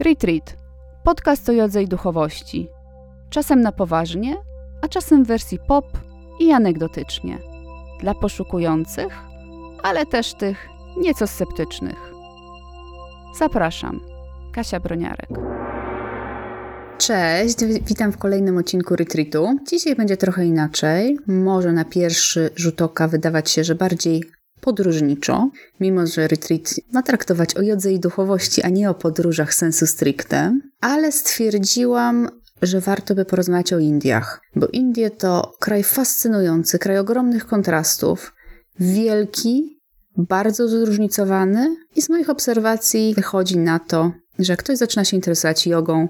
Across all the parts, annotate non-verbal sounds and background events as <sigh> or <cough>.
Retreat. Podcast o jodze i duchowości. Czasem na poważnie, a czasem w wersji pop i anegdotycznie. Dla poszukujących, ale też tych nieco sceptycznych. Zapraszam. Kasia Broniarek. Cześć, witam w kolejnym odcinku Retreatu. Dzisiaj będzie trochę inaczej. Może na pierwszy rzut oka wydawać się, że bardziej podróżniczo, mimo że retreat ma traktować o jodze i duchowości, a nie o podróżach sensu stricte, ale stwierdziłam, że warto by porozmawiać o Indiach, bo Indie to kraj fascynujący, kraj ogromnych kontrastów, wielki, bardzo zróżnicowany i z moich obserwacji wychodzi na to, że jak ktoś zaczyna się interesować jogą,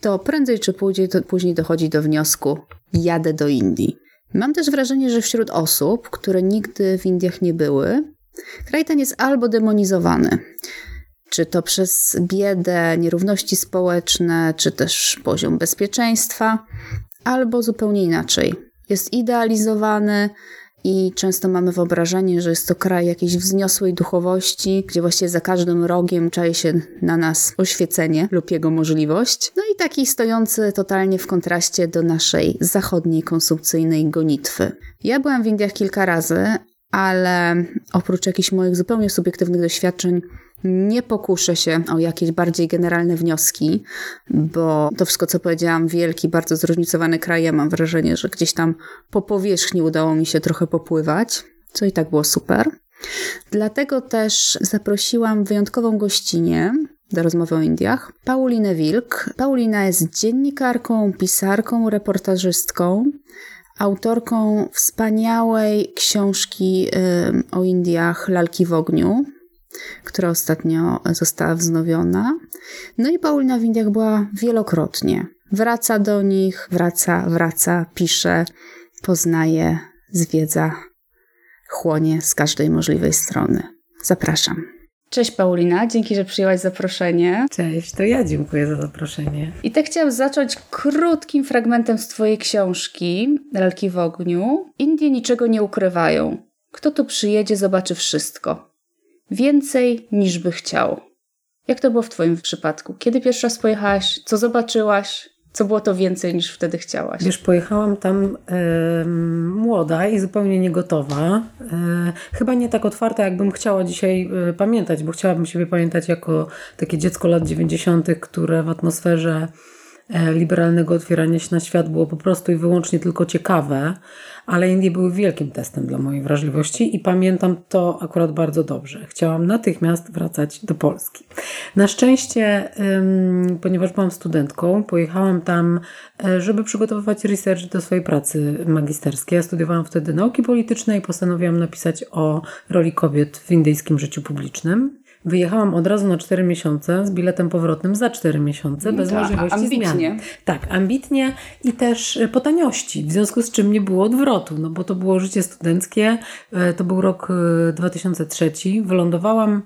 to prędzej czy później, to później dochodzi do wniosku: jadę do Indii. Mam też wrażenie, że wśród osób, które nigdy w Indiach nie były, kraj ten jest albo demonizowany, czy to przez biedę, nierówności społeczne, czy też poziom bezpieczeństwa, albo zupełnie inaczej. Jest idealizowany, i często mamy wyobrażenie, że jest to kraj jakiejś wzniosłej duchowości, gdzie właściwie za każdym rogiem czai się na nas oświecenie lub jego możliwość. No i taki stojący totalnie w kontraście do naszej zachodniej konsumpcyjnej gonitwy. Ja byłam w Indiach kilka razy, ale oprócz jakichś moich zupełnie subiektywnych doświadczeń, nie pokuszę się o jakieś bardziej generalne wnioski, bo to wszystko, co powiedziałam, wielki, bardzo zróżnicowany kraj, ja mam wrażenie, że gdzieś tam po powierzchni udało mi się trochę popływać, co i tak było super. Dlatego też zaprosiłam wyjątkową gościnę do rozmowy o Indiach, Paulinę Wilk. Paulina jest dziennikarką, pisarką, reportażystką, autorką wspaniałej książki o Indiach Lalki w ogniu, która ostatnio została wznowiona. No i Paulina w Indiach była wielokrotnie. Wraca do nich, wraca, wraca, pisze, poznaje, zwiedza, chłonie z każdej możliwej strony. Zapraszam. Cześć Paulina, dzięki, że przyjęłaś zaproszenie. Cześć, to ja dziękuję za zaproszenie. I tak chciałam zacząć krótkim fragmentem z Twojej książki Lalki w ogniu. Indie niczego nie ukrywają. Kto tu przyjedzie, zobaczy wszystko więcej niż by chciał. Jak to było w Twoim przypadku? Kiedy pierwszy raz pojechałaś? Co zobaczyłaś? Co było to więcej niż wtedy chciałaś? Wiesz, pojechałam tam młoda i zupełnie niegotowa. Y, chyba nie tak otwarta, jakbym chciała dzisiaj y, pamiętać, bo chciałabym siebie pamiętać jako takie dziecko lat 90., które w atmosferze E, liberalnego otwierania się na świat było po prostu i wyłącznie tylko ciekawe, ale Indie były wielkim testem dla mojej wrażliwości i pamiętam to akurat bardzo dobrze. Chciałam natychmiast wracać do Polski. Na szczęście, ponieważ byłam studentką, pojechałam tam, e, żeby przygotowywać research do swojej pracy magisterskiej. Ja studiowałam wtedy nauki polityczne i postanowiłam napisać o roli kobiet w indyjskim życiu publicznym. Wyjechałam od razu na 4 miesiące z biletem powrotnym za 4 miesiące, bez Ta, możliwości ambitnie. zmian. Tak, ambitnie i też e, po taniości, w związku z czym nie było odwrotu, no bo to było życie studenckie, e, to był rok 2003. E, Wylądowałam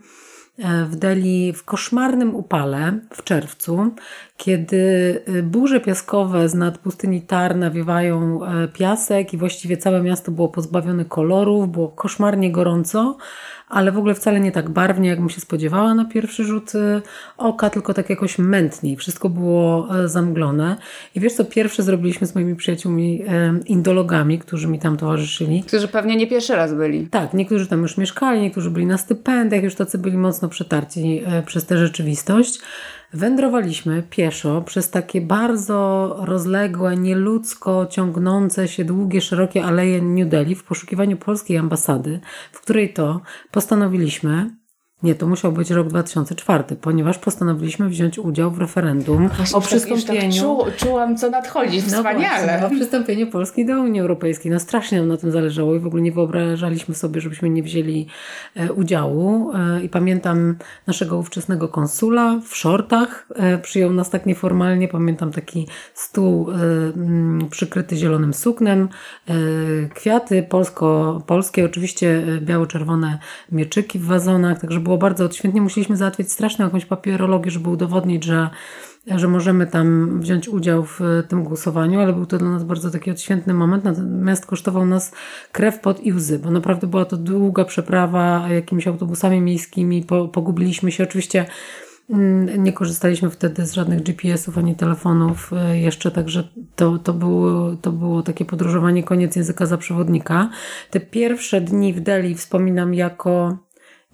w Delhi w koszmarnym upale w czerwcu, kiedy burze piaskowe z nad pustyni Tar nawiewają piasek i właściwie całe miasto było pozbawione kolorów, było koszmarnie gorąco ale w ogóle wcale nie tak barwnie, jakbym się spodziewała na pierwszy rzut y, oka, tylko tak jakoś mętniej. Wszystko było e, zamglone. I wiesz co, pierwsze zrobiliśmy z moimi przyjaciółmi e, indologami, którzy mi tam towarzyszyli. Którzy pewnie nie pierwszy raz byli. Tak, niektórzy tam już mieszkali, niektórzy byli na stypendiach, już tacy byli mocno przetarci przez tę rzeczywistość. Wędrowaliśmy pieszo przez takie bardzo rozległe, nieludzko ciągnące się długie, szerokie aleje New Delhi w poszukiwaniu polskiej ambasady, w której to postanowiliśmy nie, to musiał być rok 2004, ponieważ postanowiliśmy wziąć udział w referendum o tak przystąpieniu. Tak czu, czułam, co nadchodzi, no wspaniale. No o przystąpieniu Polski do Unii Europejskiej. No strasznie nam na tym zależało i w ogóle nie wyobrażaliśmy sobie, żebyśmy nie wzięli e, udziału. E, I pamiętam naszego ówczesnego konsula w shortach. E, przyjął nas tak nieformalnie. Pamiętam taki stół przykryty zielonym suknem, kwiaty polsko, polskie, oczywiście biało-czerwone mieczyki w wazonach, także było bardzo odświętnie. Musieliśmy załatwić straszną jakąś papierologię, żeby udowodnić, że, że możemy tam wziąć udział w tym głosowaniu, ale był to dla nas bardzo taki odświętny moment, natomiast kosztował nas krew, pot i łzy, bo naprawdę była to długa przeprawa jakimiś autobusami miejskimi, pogubiliśmy się. Oczywiście Mm, nie korzystaliśmy wtedy z żadnych GPS-ów ani telefonów e, jeszcze, także to, to, było, to było takie podróżowanie, koniec języka za przewodnika. Te pierwsze dni w Delhi wspominam jako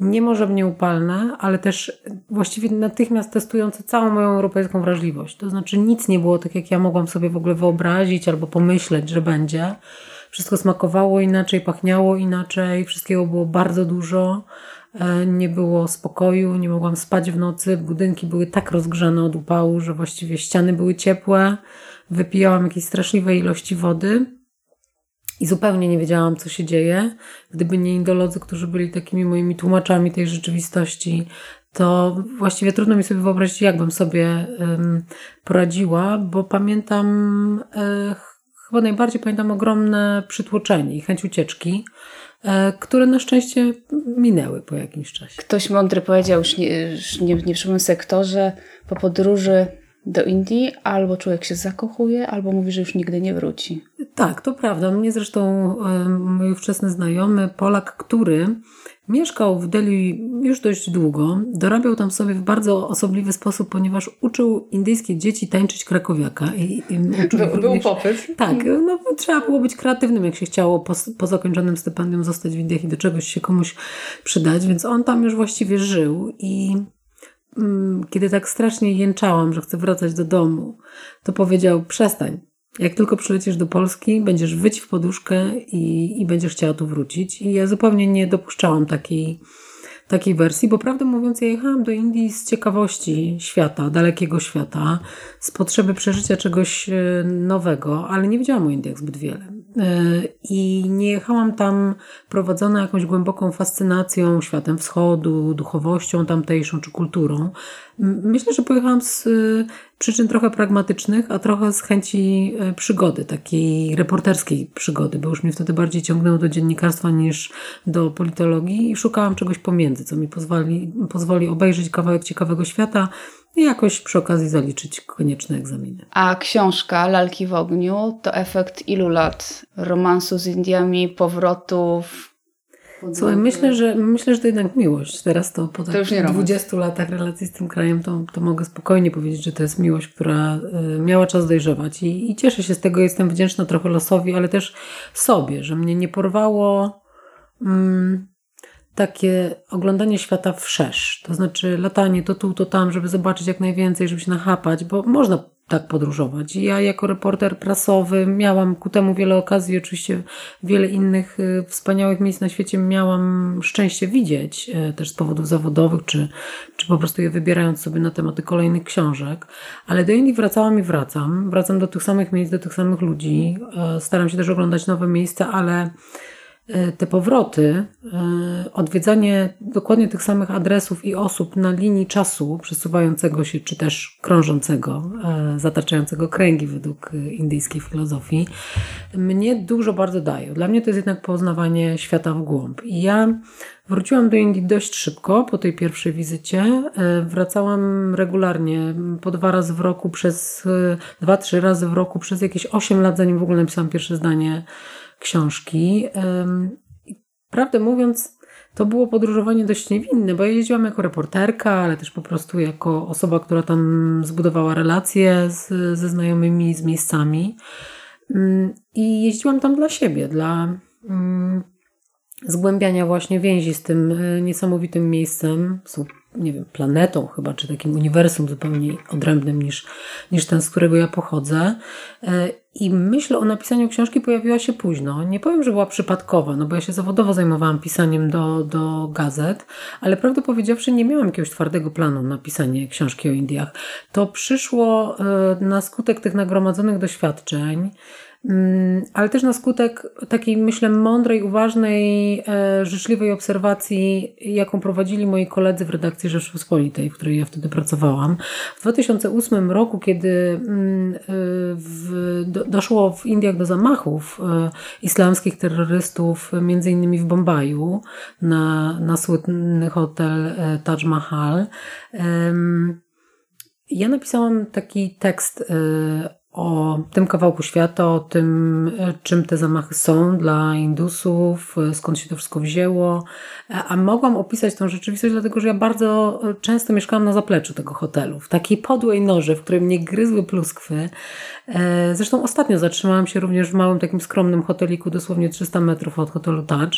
nie może mnie upalne, ale też właściwie natychmiast testujące całą moją europejską wrażliwość. To znaczy nic nie było tak, jak ja mogłam sobie w ogóle wyobrazić albo pomyśleć, że będzie. Wszystko smakowało inaczej, pachniało inaczej, wszystkiego było bardzo dużo. E, nie było spokoju, nie mogłam spać w nocy. Budynki były tak rozgrzane od upału, że właściwie ściany były ciepłe. Wypijałam jakieś straszliwe ilości wody i zupełnie nie wiedziałam, co się dzieje. Gdyby nie indolodzy, którzy byli takimi moimi tłumaczami tej rzeczywistości, to właściwie trudno mi sobie wyobrazić, jak bym sobie poradziła, bo pamiętam, e, chyba najbardziej pamiętam ogromne przytłoczenie i chęć ucieczki. E, które na szczęście minęły po jakimś czasie. Ktoś mądry powiedział już nie, już nie, nie w żadnym sektorze, po podróży do Indii albo człowiek się zakochuje, albo mówi, że już nigdy nie wróci. Tak, to prawda. Mnie zresztą mój ówczesny znajomy, Polak, który mieszkał w Delhi już dość długo, dorabiał tam sobie w bardzo osobliwy sposób, ponieważ uczył indyjskie dzieci tańczyć krakowiaka. I, i uczył By, również, był popyt. Tak, no, trzeba było być kreatywnym, jak się chciało po, po zakończonym stypendium zostać w Indiach i do czegoś się komuś przydać, więc on tam już właściwie żył i kiedy tak strasznie jęczałam, że chcę wracać do domu, to powiedział przestań, jak tylko przylecisz do Polski, będziesz wyć w poduszkę i, i będziesz chciała tu wrócić. I ja zupełnie nie dopuszczałam takiej, takiej wersji, bo prawdę mówiąc, ja jechałam do Indii z ciekawości świata, dalekiego świata, z potrzeby przeżycia czegoś e, nowego, ale nie wiedziałam o Indiach zbyt wiele. E, I nie jechałam tam prowadzona jakąś głęboką fascynacją światem wschodu, duchowością tamtejszą czy kulturą. Myślę, że pojechałam z przyczyn trochę pragmatycznych, a trochę z chęci e, przygody, takiej reporterskiej przygody, bo już mnie wtedy bardziej ciągnęło do dziennikarstwa niż do politologii i szukałam czegoś pomiędzy, co mi pozwoli, pozwoli obejrzeć kawałek ciekawego świata i jakoś przy okazji zaliczyć konieczne egzaminy. A książka Lalki w ogniu to efekt ilu lat romansu z Indiami, powrotów, Słuchaj, myślę, że myślę, że to jednak miłość. Teraz to po tak to 20 latach relacji z tym krajem, to, to mogę spokojnie powiedzieć, że to jest miłość, która y, miała czas dojrzewać. I, I cieszę się z tego, jestem wdzięczna trochę losowi, ale też sobie, że mnie nie porwało mm, takie oglądanie świata wszerz. To znaczy latanie to tu, to tam, żeby zobaczyć jak najwięcej, żeby się nachapać, bo można tak podróżować. Ja jako reporter prasowy miałam ku temu wiele okazji, oczywiście wiele innych y, wspaniałych miejsc na świecie miałam szczęście widzieć, y, też z powodów zawodowych, czy, czy po prostu je wybierając sobie na tematy kolejnych książek. Ale do Indii wracałam i wracam. Wracam do tych samych miejsc, do tych samych ludzi. Y, staram się też oglądać nowe miejsca, ale te powroty, e, odwiedzanie dokładnie tych samych adresów i osób na linii czasu przesuwającego się, czy też krążącego, e, zataczającego kręgi według indyjskiej filozofii, mnie dużo bardzo daje. Dla mnie to jest jednak poznawanie świata w głąb. I ja wróciłam do Indii dość szybko po tej pierwszej wizycie. Wracałam regularnie, po dwa razy w roku, przez dwa, trzy razy w roku, przez jakieś osiem lat, zanim w ogóle napisałam pierwsze zdanie książki. Prawdę mówiąc, to było podróżowanie dość niewinne, bo ja jeździłam jako reporterka, ale też po prostu jako osoba, która tam zbudowała relacje z, ze znajomymi, z miejscami. I jeździłam tam dla siebie, dla zgłębiania właśnie więzi z tym e, niesamowitym miejscem, nie wiem, planetą chyba, czy takim uniwersum zupełnie odrębnym niż, niż ten, z którego ja pochodzę. E, I myśl o napisaniu książki pojawiła się późno. Nie powiem, że była przypadkowa, no bo ja się zawodowo zajmowałam pisaniem do, do gazet, ale prawdę powiedziawszy nie miałam jakiegoś twardego planu na pisanie książki o Indiach. To przyszło e, na skutek tych nagromadzonych doświadczeń, ale też na skutek takiej, myślę, mądrej, uważnej, e, życzliwej obserwacji, jaką prowadzili moi koledzy w redakcji Rzeczpospolitej, w której ja wtedy pracowałam. W 2008 roku, kiedy mm, e, w, doszło w Indiach do zamachów e, islamskich terrorystów, między innymi w Bombaju, na, na słynny hotel Taj Mahal, ja napisałam taki tekst o tym kawałku świata, o tym, e, czym te zamachy są dla Indusów, e, skąd się to wszystko wzięło. E, a mogłam opisać tą rzeczywistość, dlatego że ja bardzo często mieszkałam na zapleczu tego hotelu, w takiej podłej noży, w której mnie gryzły pluskwy. Zresztą ostatnio zatrzymałam się również w małym, takim skromnym hoteliku, dosłownie 300 metrów od hotelu Touch.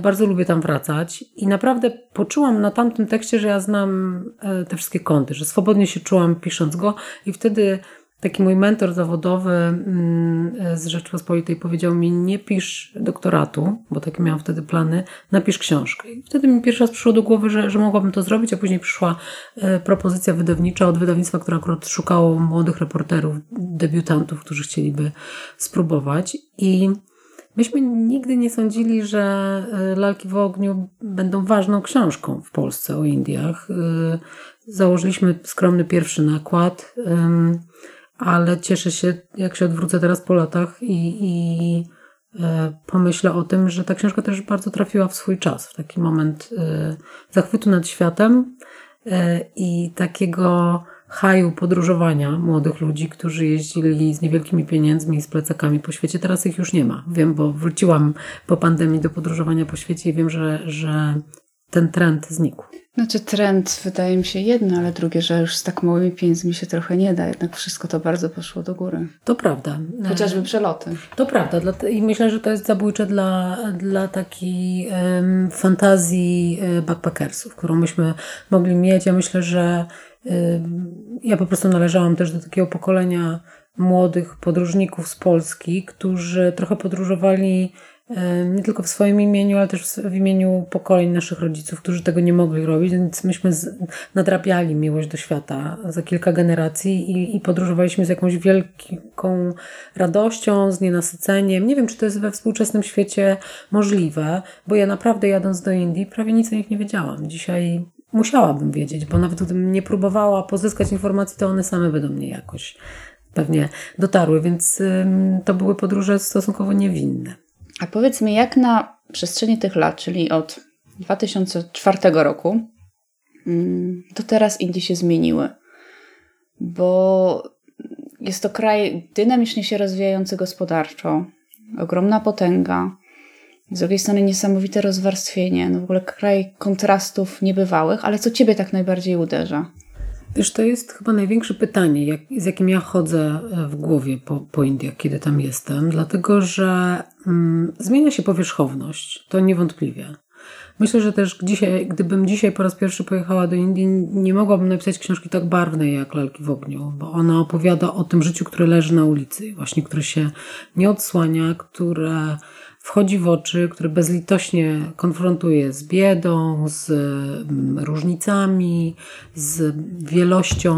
Bardzo lubię tam wracać i naprawdę poczułam na tamtym tekście, że ja znam te wszystkie kąty, że swobodnie się czułam pisząc go i wtedy taki mój mentor zawodowy mm, z Rzeczpospolitej powiedział mi, nie pisz doktoratu, bo takie miałam wtedy plany, napisz książkę. I wtedy mi pierwszy raz przyszło do głowy, że, że mogłabym to zrobić, a później przyszła e, propozycja wydawnicza od wydawnictwa, które akurat szukało młodych reporterów, debiutantów, którzy chcieliby spróbować. I Myśmy nigdy nie sądzili, że e, Lalki w ogniu będą ważną książką w Polsce o Indiach. E, założyliśmy skromny pierwszy nakład ale cieszę się, jak się odwrócę teraz po latach i, i e, pomyślę o tym, że ta książka też bardzo trafiła w swój czas, w taki moment e, zachwytu nad światem e, i takiego haju podróżowania młodych ludzi, którzy jeździli z niewielkimi pieniędzmi z plecakami po świecie. Teraz ich już nie ma. Wiem, bo wróciłam po pandemii do podróżowania po świecie i wiem, że, że ten trend znikł. Znaczy trend wydaje mi się jedno, ale drugie, że już z tak małymi pieniędzmi się trochę nie da. Jednak wszystko to bardzo poszło do góry. To prawda. Chociażby przeloty. To prawda. I myślę, że to jest zabójcze dla, dla takiej um, fantazji e, backpackersów, którą myśmy mogli mieć. Ja myślę, że um, ja po prostu należałam też do takiego pokolenia młodych podróżników z Polski, którzy trochę podróżowali nie tylko w swoim imieniu, ale też w imieniu pokoleń naszych rodziców, którzy tego nie mogli robić, więc myśmy nadrabiali miłość do świata za kilka generacji i, i podróżowaliśmy z jakąś wielką radością, z nienasyceniem. Nie wiem, czy to jest we współczesnym świecie możliwe, bo ja naprawdę jadąc do Indii prawie nic o nich nie wiedziałam. Dzisiaj musiałabym wiedzieć, bo nawet gdybym nie próbowała pozyskać informacji, to one same by do mnie jakoś pewnie dotarły, więc to były podróże stosunkowo niewinne. A powiedz mi, jak na przestrzeni tych lat, czyli od 2004 roku mm, do teraz Indie się zmieniły? Bo jest to kraj dynamicznie się rozwijający gospodarczo, ogromna potęga, z drugiej strony niesamowite rozwarstwienie, no w ogóle kraj kontrastów niebywałych, ale co Ciebie tak najbardziej uderza? Wiesz, to jest chyba największe pytanie, jak, z jakim ja chodzę e, w głowie po, po Indiach, kiedy tam jestem, dlatego że mm, zmienia się powierzchowność, to niewątpliwie. Myślę, że też dzisiaj, gdybym dzisiaj po raz pierwszy pojechała do Indii, nie mogłabym napisać książki tak barwnej jak Lalki w ogniu, bo ona opowiada o tym życiu, które leży na ulicy, właśnie które się nie odsłania, które wchodzi w oczy, który bezlitośnie konfrontuje z biedą, z mm, różnicami, z wielością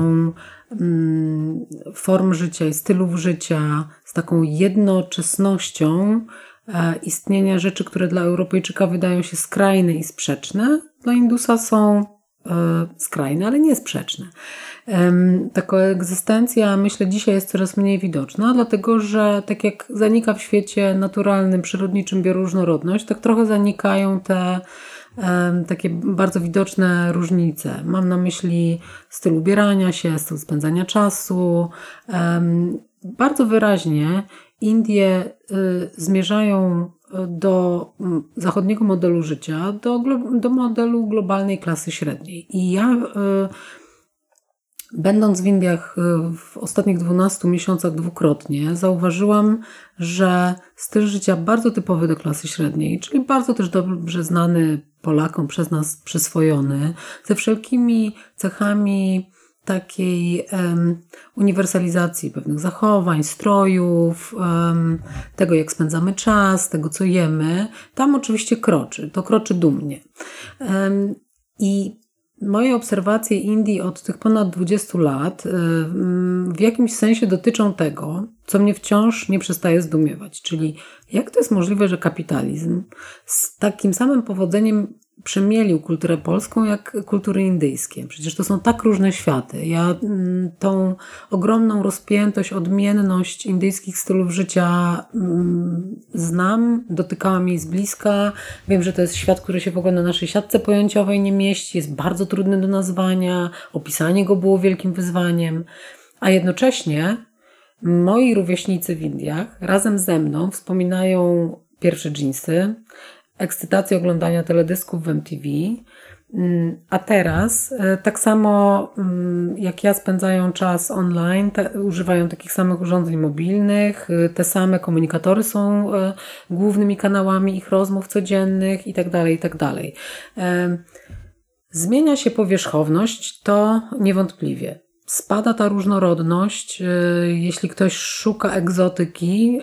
mm, form życia i stylów życia, z taką jednoczesnością e, istnienia rzeczy, które dla Europejczyka wydają się skrajne i sprzeczne, dla Indusa są e, skrajne, ale nie sprzeczne. Ta koegzystencja, myślę, dzisiaj jest coraz mniej widoczna, dlatego że tak jak zanika w świecie naturalnym, przyrodniczym bioróżnorodność, tak trochę zanikają te takie bardzo widoczne różnice. Mam na myśli styl ubierania się, styl spędzania czasu. Bardzo wyraźnie Indie y, zmierzają do mm, zachodniego modelu życia, do, do modelu globalnej klasy średniej. I ja y, Będąc w Indiach y, w ostatnich 12 miesiącach dwukrotnie, zauważyłam, że styl życia bardzo typowy do klasy średniej, czyli bardzo też dobrze znany Polakom, przez nas przyswojony, ze wszelkimi cechami takiej um, uniwersalizacji pewnych zachowań, strojów, um, tego jak spędzamy czas, tego co jemy, tam oczywiście kroczy. To kroczy dumnie. Um, I Moje obserwacje Indii od tych ponad 20 lat y, mm, w jakimś sensie dotyczą tego, co mnie wciąż nie przestaje zdumiewać, czyli jak to jest możliwe, że kapitalizm z takim samym powodzeniem przemielił kulturę polską jak kultury indyjskie. Przecież to są tak różne światy. Ja mm, tą ogromną rozpiętość, odmienność indyjskich stylów życia mm, znam, dotykałam jej z bliska. Wiem, że to jest świat, który się w ogóle na naszej siatce pojęciowej nie mieści, jest bardzo trudny do nazwania, opisanie go było wielkim wyzwaniem, a jednocześnie moi rówieśnicy w Indiach razem ze mną wspominają pierwsze jeansy, ekscytację oglądania teledysków w MTV, mm, a teraz, e, tak samo mm, jak ja spędzają czas online, te, używają takich samych urządzeń mobilnych, e, te same komunikatory są e, głównymi kanałami ich rozmów codziennych itd. tak itd. Tak zmienia się powierzchowność, to niewątpliwie spada ta różnorodność. Jeśli ktoś szuka egzotyki,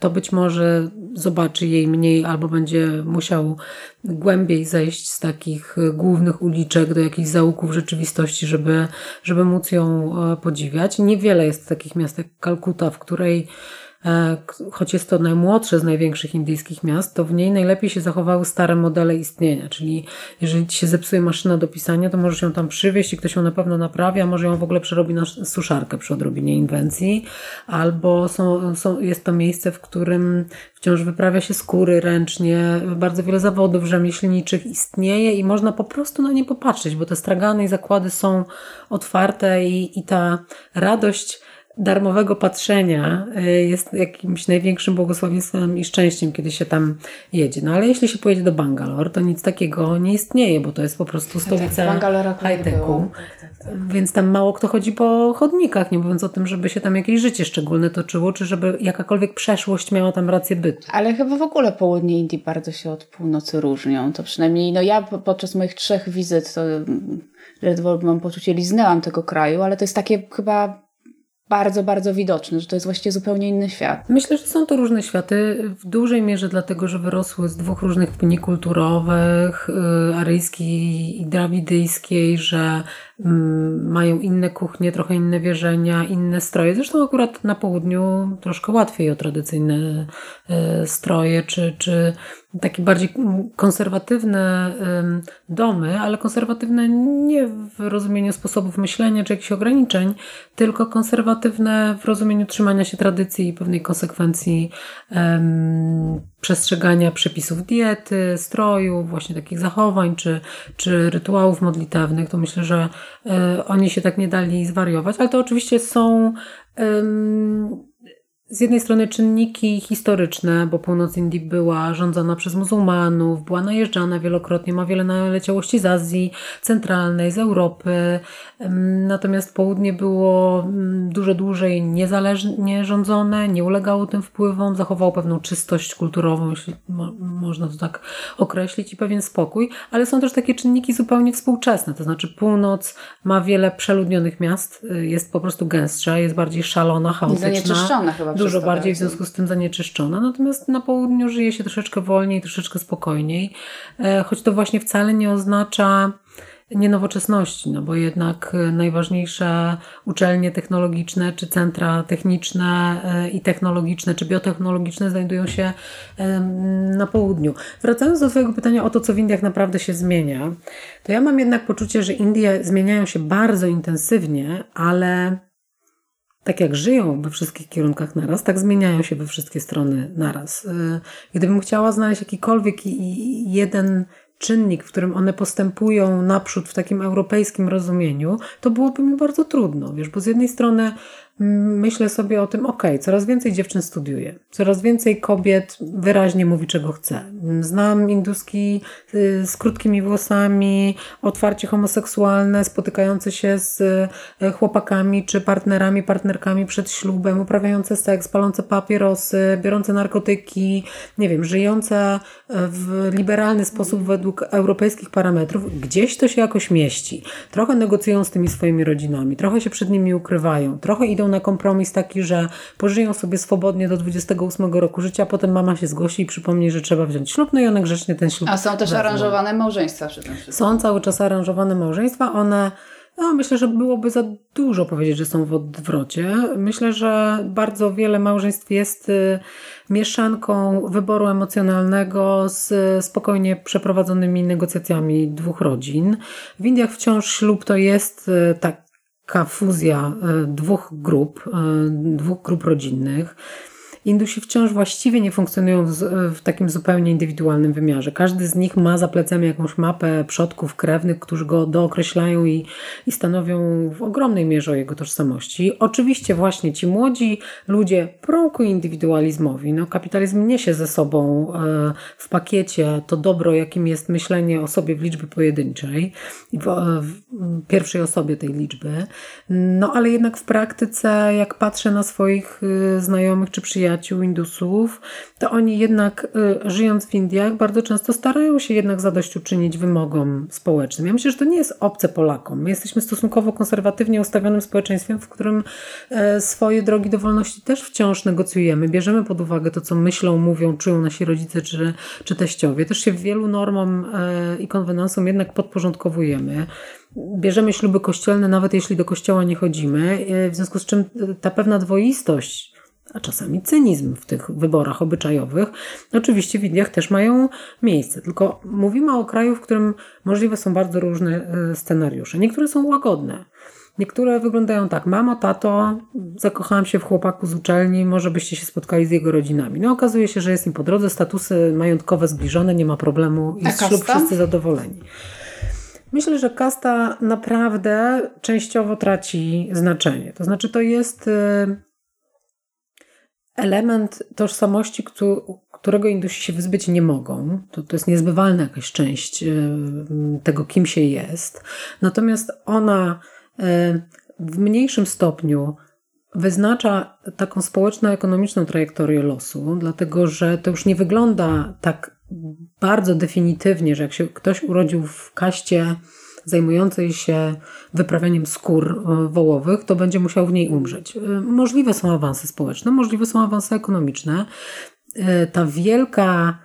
to być może zobaczy jej mniej albo będzie musiał głębiej zejść z takich głównych uliczek do jakichś zaułków rzeczywistości, żeby, żeby móc ją podziwiać. Niewiele jest takich miast jak Kalkuta, w której choć jest to najmłodsze z największych indyjskich miast, to w niej najlepiej się zachowały stare modele istnienia. Czyli jeżeli ci się zepsuje maszyna do pisania, to możesz ją tam przywieźć i ktoś ją na pewno naprawia, może ją w ogóle przerobi na suszarkę przy odrobinie inwencji, albo są, są, jest to miejsce, w którym wciąż wyprawia się skóry ręcznie, bardzo wiele zawodów rzemieślniczych istnieje i można po prostu na nie popatrzeć, bo te stragany i zakłady są otwarte i, i ta radość darmowego patrzenia y, jest jakimś największym błogosławieństwem i szczęściem, kiedy się tam jedzie. No ale jeśli się pojedzie do Bangalore, to nic takiego nie istnieje, bo to jest po prostu tak, stolica high-techu. Tak, tak, więc tam mało kto chodzi po chodnikach, nie mówiąc o tym, żeby się tam jakieś życie szczególne toczyło, czy żeby jakakolwiek przeszłość miała tam rację bytu. Ale chyba w ogóle południe Indii bardzo się od północy różnią. To przynajmniej, no ja podczas moich trzech wizyt to ledwo mam poczucie, liznęłam tego kraju, ale to jest takie chyba bardzo, bardzo widoczny, że to jest właściwie zupełnie inny świat. Myślę, że są to różne światy, w dużej mierze dlatego, że wyrosły z dwóch różnych pni kulturowych, y, aryjskiej i drawidyjskiej, że mm, mają inne kuchnie, trochę inne wierzenia, inne stroje. Zresztą akurat na południu troszkę łatwiej o tradycyjne y, stroje, czy, czy takie bardziej konserwatywne domy, ale konserwatywne nie w rozumieniu sposobów myślenia czy jakichś ograniczeń, tylko konserwatywne w rozumieniu trzymania się tradycji i pewnej konsekwencji um, przestrzegania przepisów diety, stroju, właśnie takich zachowań czy, czy rytuałów modlitewnych. To myślę, że y, oni się tak nie dali zwariować, ale to oczywiście są z jednej strony czynniki historyczne, bo północ Indii była rządzona przez muzułmanów, była najeżdżana wielokrotnie, ma wiele naleciałości z Azji Centralnej, z Europy. Natomiast południe było dużo dłużej niezależnie rządzone, nie ulegało tym wpływom, zachowało pewną czystość kulturową, jeśli mo można to tak określić, i pewien spokój. Ale są też takie czynniki zupełnie współczesne, to znaczy północ ma wiele przeludnionych miast, y, jest po prostu gęstsza, jest bardziej szalona, chaotyczna. Zanieczyszczona chyba dużo bardziej w związku z tym zanieczyszczona. Natomiast na południu żyje się troszeczkę wolniej, troszeczkę spokojniej, e, choć to właśnie wcale nie oznacza nienowoczesności, no bo jednak e, najważniejsze uczelnie technologiczne, czy centra techniczne e, i technologiczne, czy biotechnologiczne znajdują się na południu. Wracając do Twojego pytania o to, co w Indiach naprawdę się zmienia, to ja mam jednak poczucie, że Indie zmieniają się bardzo intensywnie, ale tak jak żyją we wszystkich kierunkach naraz, tak zmieniają się we wszystkie strony naraz. Y, gdybym chciała znaleźć jakikolwiek jeden czynnik, w którym one postępują naprzód w takim europejskim rozumieniu, to byłoby mi bardzo trudno, wiesz, bo z jednej strony myślę sobie o tym, ok, coraz więcej dziewczyn studiuje, coraz więcej kobiet wyraźnie mówi, czego chce. Znam induski y, z krótkimi włosami, otwarcie homoseksualne, spotykające się z y, chłopakami czy partnerami, partnerkami przed ślubem, uprawiające seks, palące papierosy, biorące narkotyki, nie wiem, żyjące w liberalny sposób według europejskich parametrów, gdzieś to się jakoś mieści. Trochę negocjują z tymi swoimi rodzinami, trochę się przed nimi ukrywają, trochę idą na kompromis taki, że pożyją sobie swobodnie do 28 roku życia, potem mama się zgłosi i przypomni, że trzeba wziąć ślub, no i one grzecznie ten ślub A są też wezmą. aranżowane małżeństwa przy tym wszystkim. Są cały czas aranżowane małżeństwa, one no, myślę, że byłoby za dużo powiedzieć, że są w odwrocie. Myślę, że bardzo wiele małżeństw jest y, mieszanką wyboru emocjonalnego z spokojnie przeprowadzonymi negocjacjami dwóch rodzin. W Indiach wciąż ślub to jest y, taka fuzja y, dwóch grup, dwóch grup rodzinnych. Indusi wciąż właściwie nie funkcjonują w, takim zupełnie indywidualnym wymiarze. Każdy z nich ma za plecami jakąś mapę przodków krewnych, którzy go dookreślają i, i stanowią w ogromnej mierze o jego tożsamości. Oczywiście właśnie ci młodzi ludzie prą ku indywidualizmowi. No, kapitalizm niesie ze sobą e, w pakiecie to dobro, jakim jest myślenie o sobie w liczbie pojedynczej, w, w pierwszej osobie tej liczby. No ale jednak w praktyce, jak patrzę na swoich y, znajomych czy przyjaciół Indusów, to oni jednak y, żyjąc w Indiach bardzo często starają się jednak zadośćuczynić wymogom społecznym. Ja myślę, że to nie jest obce Polakom. My jesteśmy stosunkowo konserwatywnie ustawionym społeczeństwem, w którym e, swoje drogi do wolności też wciąż negocjujemy. Bierzemy pod uwagę to, co myślą, mówią, czują nasi rodzice czy, czy teściowie. Też się wielu normom e, i konwenansom jednak podporządkowujemy bierzemy śluby kościelne, nawet jeśli do kościoła nie chodzimy, e, w związku z czym ta pewna dwoistość, a czasami cynizm w tych wyborach obyczajowych, oczywiście w Indiach też mają miejsce. Tylko mówimy o kraju, w którym możliwe są bardzo różne e, scenariusze. Niektóre są łagodne. Niektóre wyglądają tak, mamo, tato, zakochałam się w chłopaku z uczelni, może byście się spotkali z jego rodzinami. No okazuje się, że jest im po drodze, statusy majątkowe zbliżone, nie ma problemu i ślub wszyscy zadowoleni. Myślę, że kasta naprawdę częściowo traci znaczenie. To znaczy, to jest y, element tożsamości, którego Indusi się wyzbyć nie mogą. To, to jest niezbywalna jakaś część y, tego, kim się jest. Natomiast ona y, w mniejszym stopniu wyznacza taką społeczno-ekonomiczną trajektorię losu, dlatego że to już nie wygląda tak bardzo definitywnie, że jak się ktoś urodził w kaście zajmującej się wyprawianiem skór e, wołowych, to będzie musiał w niej umrzeć. E, możliwe są awanse społeczne, możliwe są awanse ekonomiczne. E, ta wielka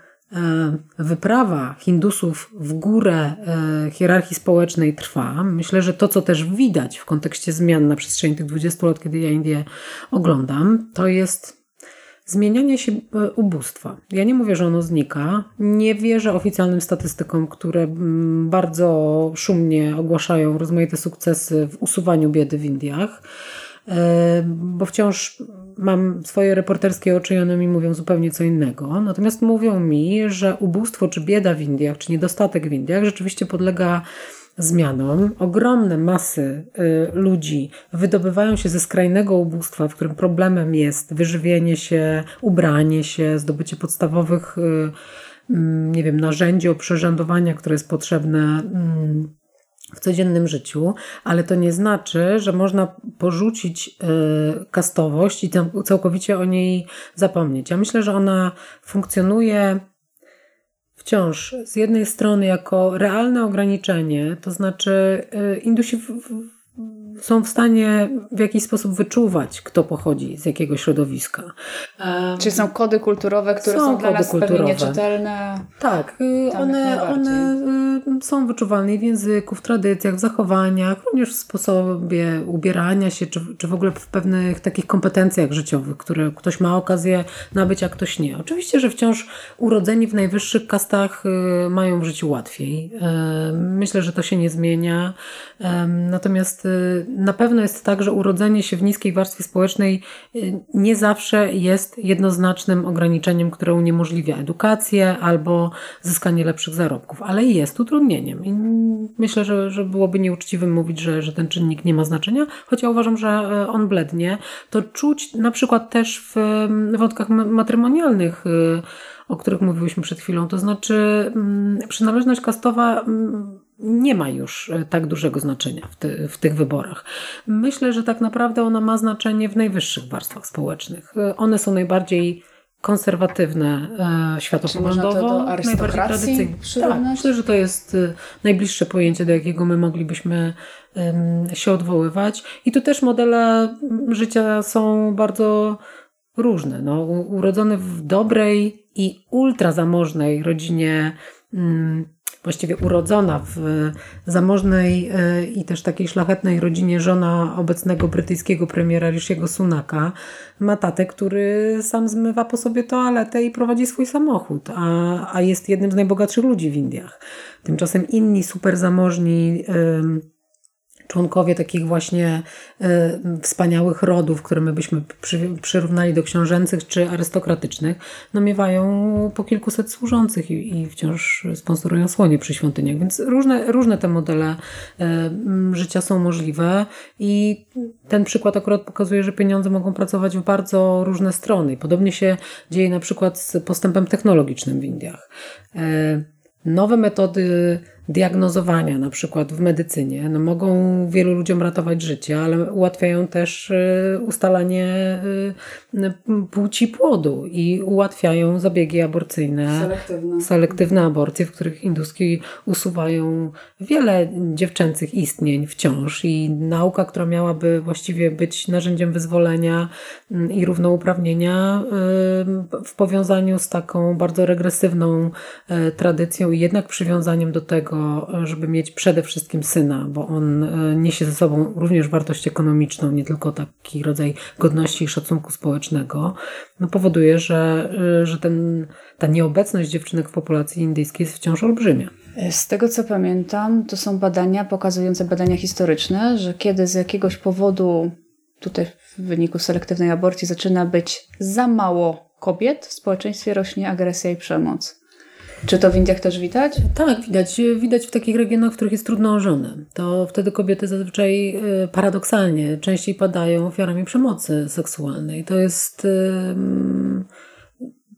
wyprawa Hindusów w górę hierarchii społecznej trwa. Myślę, że to, co też widać w kontekście zmian na przestrzeni tych 20 lat, kiedy ja Indię oglądam, to jest Zmienianie się e, ubóstwa. Ja nie mówię, że ono znika. Nie wierzę oficjalnym statystykom, które mm, bardzo szumnie ogłaszają rozmaite sukcesy w usuwaniu biedy w Indiach, e, bo wciąż mam swoje reporterskie oczy i one mi mówią zupełnie co innego. Natomiast mówią mi, że ubóstwo czy bieda w Indiach, czy niedostatek w Indiach rzeczywiście podlega zmianom. Ogromne masy y, ludzi wydobywają się ze skrajnego ubóstwa, w którym problemem jest wyżywienie się, ubranie się, zdobycie podstawowych, y, mm, nie wiem, narzędzi oprzyrządowania, które jest potrzebne mm, w codziennym życiu, ale to nie znaczy, że można porzucić y, kastowość i całkowicie o niej zapomnieć. Ja myślę, że ona funkcjonuje wciąż z jednej strony jako realne ograniczenie, to znaczy y, Indusi są w stanie w jakiś sposób wyczuwać, kto pochodzi z jakiego środowiska. Czy są kody kulturowe, które są, są dla nas kulturowe. pewnie nieczytelne? Tak, y, one, one y, są wyczuwalne w języku, w tradycjach, w zachowaniach, również w sposobie ubierania się, czy, czy w ogóle w pewnych takich kompetencjach życiowych, które ktoś ma okazję nabyć, a ktoś nie. Oczywiście, że wciąż urodzeni w najwyższych kastach y, mają w życiu łatwiej. Myślę, że to się nie zmienia. Natomiast na pewno jest tak, że urodzenie się w niskiej warstwie społecznej y, nie zawsze jest jednoznacznym ograniczeniem, które uniemożliwia edukację albo zyskanie lepszych zarobków, ale jest utrudnieniem. I myślę, że, że byłoby nieuczciwym mówić, że, że ten czynnik nie ma znaczenia, choć ja uważam, że e, on blednie. To czuć na przykład też w wątkach matrymonialnych y, o których mówiłyśmy przed chwilą. To znaczy, mm, przynależność kastowa mm, nie ma już e, tak dużego znaczenia w, ty, w, tych wyborach. Myślę, że tak naprawdę ona ma znaczenie w najwyższych warstwach społecznych. E, one są najbardziej konserwatywne e, światopoglądowo, najbardziej tradycyjne. Tak, myślę, że to jest e, najbliższe pojęcie, do jakiego my moglibyśmy e, się odwoływać. I tu też modele życia są bardzo różne. No, urodzony w dobrej i ultrazamożnej rodzinie mm, właściwie urodzona w zamożnej e, i też takiej szlachetnej rodzinie żona obecnego brytyjskiego premiera Rishiego Sunaka ma tatę, który sam zmywa po sobie toaletę i prowadzi swój samochód, a, a jest jednym z najbogatszych ludzi w Indiach. Tymczasem inni super zamożni członkowie takich właśnie e, wspaniałych rodów, które my byśmy przy, przyrównali do książęcych czy arystokratycznych, no miewają po kilkuset służących i, i wciąż sponsorują słonie przy świątyniach. Więc różne, różne te modele e, życia są możliwe i ten przykład akurat pokazuje, że pieniądze mogą pracować w bardzo różne strony. Podobnie się dzieje na przykład z postępem technologicznym w Indiach. E, nowe metody diagnozowania, na przykład w medycynie, no mogą wielu ludziom ratować życie, ale ułatwiają też y, ustalanie y, płci płodu i ułatwiają zabiegi aborcyjne, Selektywne. selektywne aborcje, w których induski usuwają wiele dziewczęcych istnień wciąż i nauka, która miałaby właściwie być narzędziem wyzwolenia i równouprawnienia y, w powiązaniu z taką bardzo regresywną tradycją i jednak przywiązaniem do tego, żeby mieć przede wszystkim syna, bo on e, niesie ze sobą również wartość ekonomiczną, nie tylko taki rodzaj godności i szacunku społecznego, no powoduje, że, e, że ten, ta nieobecność dziewczynek w populacji indyjskiej jest wciąż olbrzymia. Z tego co pamiętam, to są badania pokazujące badania historyczne, że kiedy z jakiegoś powodu, tutaj w wyniku selektywnej aborcji, zaczyna być za mało kobiet, w społeczeństwie rośnie agresja i przemoc. Czy to w Indiach też widać? Tak, widać. Widać w takich regionach, w których jest trudno o żonę. To wtedy kobiety zazwyczaj y, paradoksalnie częściej padają ofiarami przemocy seksualnej. To jest.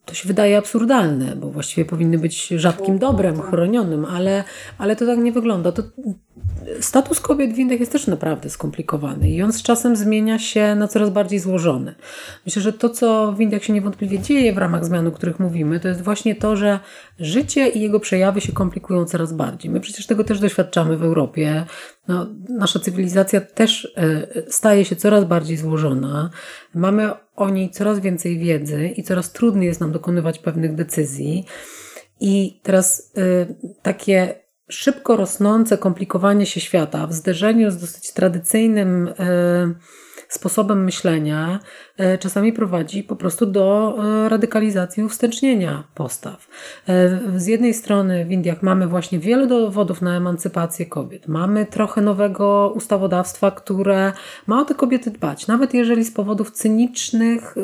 To się wydaje absurdalne, bo właściwie powinny być rzadkim dobrem, chronionym, ale, ale to tak nie wygląda. To status kobiet w Indiach jest też naprawdę skomplikowany i on z czasem zmienia się na coraz bardziej złożony. Myślę, że to, co w Indiach się niewątpliwie dzieje w ramach zmian, o których mówimy, to jest właśnie to, że życie i jego przejawy się komplikują coraz bardziej. My przecież tego też doświadczamy w Europie. No, nasza cywilizacja też e, staje się coraz bardziej złożona. Mamy o niej coraz więcej wiedzy i coraz trudniej jest nam dokonywać pewnych decyzji. I teraz y, takie szybko rosnące komplikowanie się świata w zderzeniu z dosyć tradycyjnym y, sposobem myślenia e, czasami prowadzi po prostu do e, radykalizacji, uwstecznienia postaw. E, z jednej strony w Indiach mamy właśnie wiele dowodów na emancypację kobiet. Mamy trochę nowego ustawodawstwa, które ma o te kobiety dbać. Nawet jeżeli z powodów cynicznych,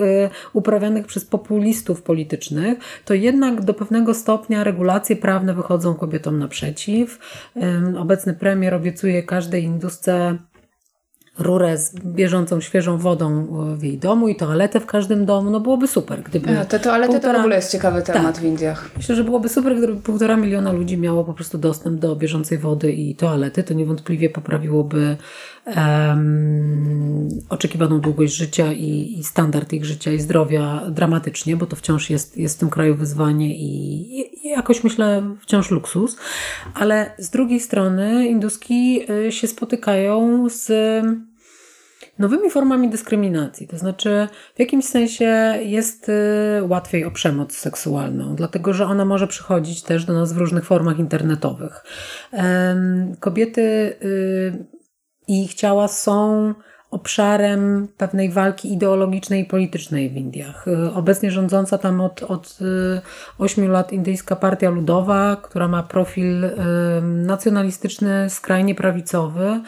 uprawianych przez populistów politycznych, to jednak do pewnego stopnia regulacje prawne wychodzą kobietom naprzeciw. Obecny premier obiecuje każdej indusce rurę z bieżącą, świeżą wodą w jej domu i toaletę w każdym domu, no byłoby super, gdyby... A, te toalety półtora... to w ogóle jest ciekawy temat tak. w Indiach. Myślę, że byłoby super, gdyby półtora miliona ludzi miało po prostu dostęp do bieżącej wody i toalety, to niewątpliwie poprawiłoby um, oczekiwaną długość życia i, i, standard ich życia i zdrowia dramatycznie, bo to wciąż jest, jest w tym kraju wyzwanie i, i jakoś myślę wciąż luksus, ale z drugiej strony induski y, się spotykają z nowymi formami dyskryminacji. To znaczy, w jakimś sensie jest y, łatwiej o przemoc seksualną, dlatego że ona może przychodzić też do nas w różnych formach internetowych. Kobiety y, i ich ciała są obszarem pewnej walki ideologicznej i politycznej w Indiach. Y, obecnie rządząca tam od, od 8 lat Indyjska Partia Ludowa, która ma profil nacjonalistyczny, skrajnie prawicowy,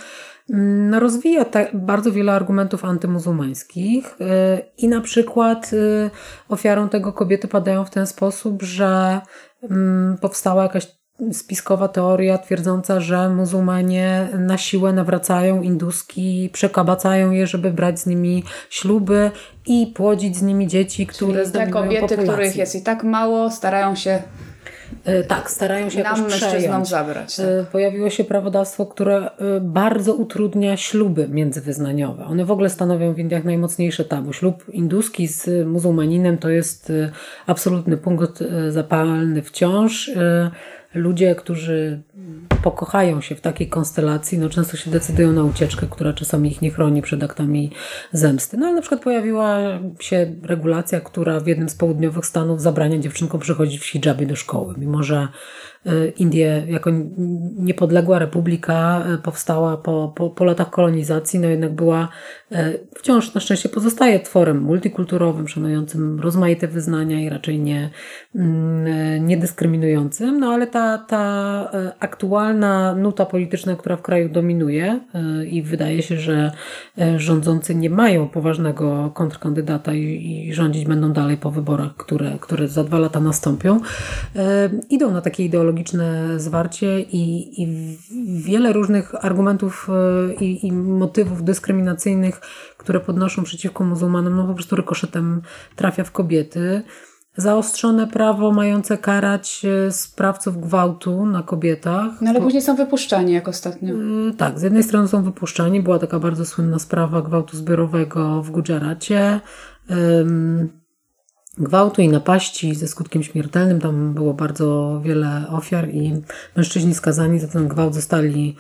Mm, no, rozwija bardzo wiele argumentów antymuzułmańskich y, i na przykład y, ofiarą tego kobiety padają w ten sposób, że mm, powstała jakaś spiskowa teoria twierdząca, że muzułmanie na siłę nawracają induski, przekabacają je, żeby brać z nimi śluby i płodzić z nimi dzieci, które Czyli te kobiety, populację. których jest i tak mało, starają się E, tak, starają się Nam jakoś przejąć. zabrać. E, Tak. Pojawiło się prawodawstwo, które e, bardzo utrudnia śluby międzywyznaniowe. One w ogóle stanowią w Indiach najmocniejsze tabu. Ślub induski z muzułmaninem to jest absolutny punkt zapalny wciąż ludzie, którzy pokochają się w takiej konstelacji, no często się decydują na ucieczkę, która czasami ich nie chroni przed aktami zemsty. No ale na przykład pojawiła się regulacja, która w jednym z południowych stanów zabrania dziewczynkom przychodzić w hijabie do szkoły, mimo że Indie jako niepodległa republika powstała po, po, po latach kolonizacji, no jednak była wciąż na szczęście pozostaje tworem multikulturowym, szanującym rozmaite wyznania i raczej nie, mm, niedyskryminującym, no ale ta, ta aktualna nuta polityczna, która w kraju dominuje i wydaje się, że rządzący nie mają poważnego kontrkandydata i, i rządzić będą dalej po wyborach, które, które za dwa lata nastąpią, e, idą na takie ideologiczne zwarcie i, i wiele różnych argumentów e, i, i motywów dyskryminacyjnych, które podnoszą przeciwko muzułmanom, no po prostu rykoszetem trafia w kobiety zaostrzone prawo mające karać e, sprawców gwałtu na kobietach. No ale później są wypuszczani, jak ostatnio. Tak, z jednej strony są wypuszczani. Była taka bardzo słynna sprawa gwałtu zbiorowego w Gudzaracie gwałtu i napaści ze skutkiem śmiertelnym. Tam było bardzo wiele ofiar i mężczyźni skazani za ten gwałt zostali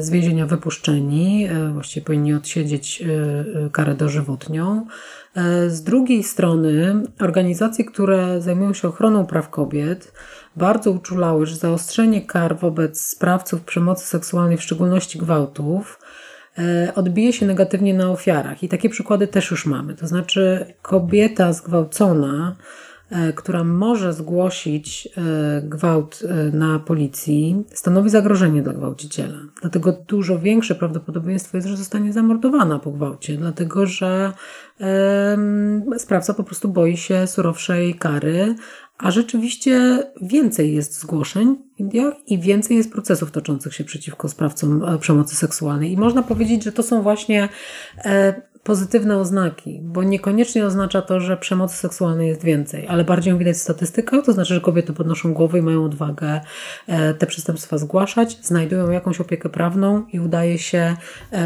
z więzienia wypuszczeni. E, właściwie powinni odsiedzieć e, e, karę dożywotnią. Z drugiej strony organizacje, które zajmują się ochroną praw kobiet, bardzo uczulały, że zaostrzenie kar wobec sprawców przemocy seksualnej, w szczególności gwałtów, E, odbije się negatywnie na ofiarach. I takie przykłady też już mamy. To znaczy, kobieta zgwałcona, e, która może zgłosić e, gwałt na policji, stanowi zagrożenie dla gwałciciela. Dlatego dużo większe prawdopodobieństwo jest, że zostanie zamordowana po gwałcie, dlatego że sprawca po prostu boi się surowszej kary, a rzeczywiście więcej jest zgłoszeń w Indiach i więcej jest procesów toczących się przeciwko sprawcom e, przemocy seksualnej. I można powiedzieć, że to są właśnie e, pozytywne oznaki, bo niekoniecznie oznacza to, że przemocy seksualnej jest więcej, ale bardziej ją widać w statystykach, to znaczy, że kobiety podnoszą głowę i mają odwagę e, te przestępstwa zgłaszać, znajdują jakąś opiekę prawną i udaje się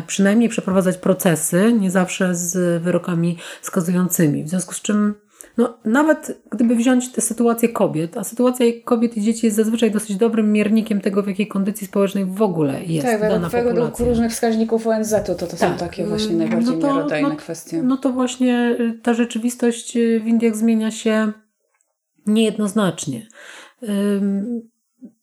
przynajmniej przeprowadzać procesy, nie zawsze z wyrokami skazującymi. W związku z czym no, nawet gdyby wziąć tę sytuację kobiet, a sytuacja kobiet i dzieci jest zazwyczaj dosyć dobrym miernikiem tego, w jakiej kondycji społecznej w ogóle jest tak, dana według, według różnych wskaźników ONZ-u to, to tak. są takie właśnie najbardziej no to, miarodajne no, kwestie. No to właśnie y, ta rzeczywistość y, w Indiach zmienia się niejednoznacznie.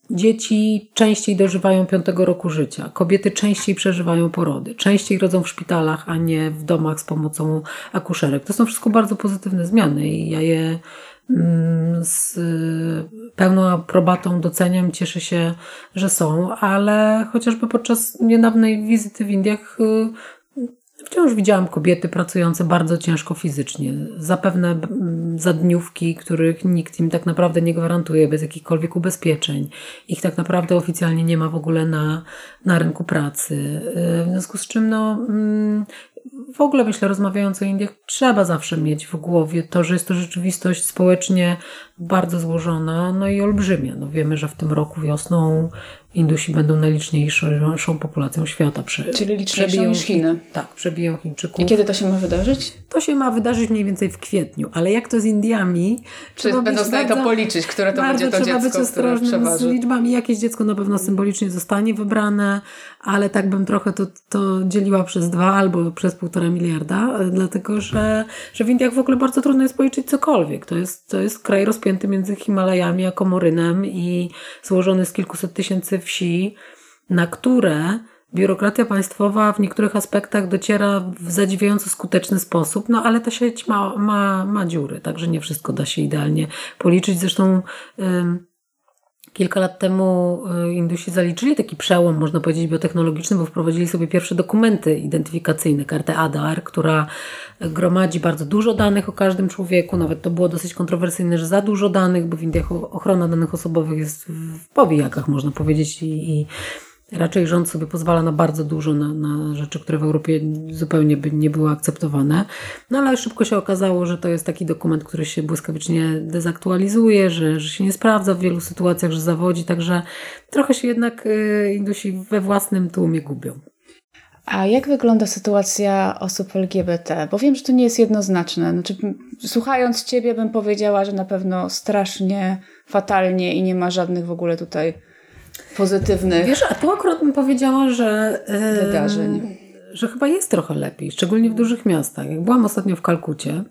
Dzieci częściej dożywają piątego roku życia, kobiety częściej przeżywają porody, częściej rodzą w szpitalach, a nie w domach z pomocą akuszerek. To są wszystko bardzo pozytywne zmiany i ja je mm, z pełną aprobatą doceniam, cieszę się, że są, ale chociażby podczas niedawnej wizyty w Indiach y, Wciąż widziałam kobiety pracujące bardzo ciężko fizycznie. Zapewne za dniówki, których nikt im tak naprawdę nie gwarantuje, bez jakichkolwiek ubezpieczeń. Ich tak naprawdę oficjalnie nie ma w ogóle na, na rynku pracy. Y, w związku z czym, no, mm, w ogóle myślę, rozmawiając o Indiach, trzeba zawsze mieć w głowie to, że jest to rzeczywistość społecznie bardzo złożona, no i olbrzymia. No wiemy, że w tym roku wiosną Indusi będą najliczniejszą populacją świata. Prze, Czyli liczniejszą niż Chiny. Tak, przebiją Chińczyków. I kiedy to się ma wydarzyć? To się ma wydarzyć mniej więcej w kwietniu, ale jak to z Indiami? Czy będą w stanie to policzyć, które to będzie to trzeba dziecko, być ostrożnym z liczbami. Jakieś dziecko na pewno symbolicznie zostanie wybrane, ale tak bym trochę to, to dzieliła przez dwa albo przez półtora miliarda, dlatego że, że w Indiach w ogóle bardzo trudno jest policzyć cokolwiek. To jest, to jest kraj rozpięty między Himalajami a Komorynem i złożony z kilkuset tysięcy wsi, na które biurokracja państwowa w niektórych aspektach dociera w zadziwiająco skuteczny sposób, no ale ta sieć ma, ma, ma dziury, także nie wszystko da się idealnie policzyć. Zresztą kilka lat temu y, Indusi zaliczyli taki przełom, można powiedzieć, biotechnologiczny, bo wprowadzili sobie pierwsze dokumenty identyfikacyjne, kartę ADAR, która gromadzi bardzo dużo danych o każdym człowieku. Nawet to było dosyć kontrowersyjne, że za dużo danych, bo w Indiach ochrona danych osobowych jest w powijakach, można powiedzieć, i, i Raczej rząd sobie pozwala na bardzo dużo, na, na rzeczy, które w Europie zupełnie by nie były akceptowane. No ale szybko się okazało, że to jest taki dokument, który się błyskawicznie dezaktualizuje, że, że się nie sprawdza w wielu sytuacjach, że zawodzi, także trochę się jednak y, Indusi we własnym tłumie gubią. A jak wygląda sytuacja osób LGBT? Bo wiem, że to nie jest jednoznaczne. Znaczy, słuchając Ciebie, bym powiedziała, że na pewno strasznie, fatalnie i nie ma żadnych w ogóle tutaj pozytywnych Wiesz, a tu akurat bym powiedziała, że wydarzeń. że chyba jest trochę lepiej, szczególnie w dużych miastach. Jak byłam ostatnio w Kalkucie,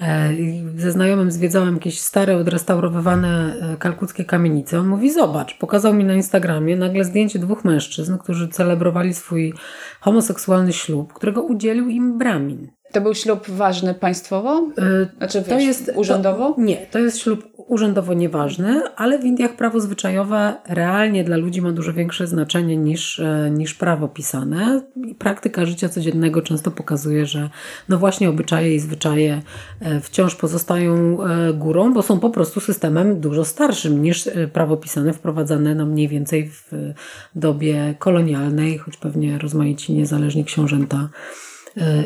e, i ze znajomym zwiedzałem jakieś stare, odrestaurowywane e, kalkuckie kamienice. On mówi, zobacz, pokazał mi na Instagramie nagle zdjęcie dwóch mężczyzn, którzy celebrowali swój homoseksualny ślub, którego udzielił im Bramin. To był ślub ważny państwowo? E, Znaczy, To wiesz, jest urzędowo? To, nie, to jest ślub urzędowo nieważny, ale w Indiach prawo zwyczajowe realnie dla ludzi ma dużo większe znaczenie niż, e, niż prawo pisane. I praktyka życia codziennego często pokazuje, że no właśnie obyczaje i zwyczaje e, wciąż pozostają górą, bo są po prostu systemem dużo starszym niż prawo pisane wprowadzane no mniej więcej w dobie kolonialnej, choć pewnie rozmaici niezależni książęta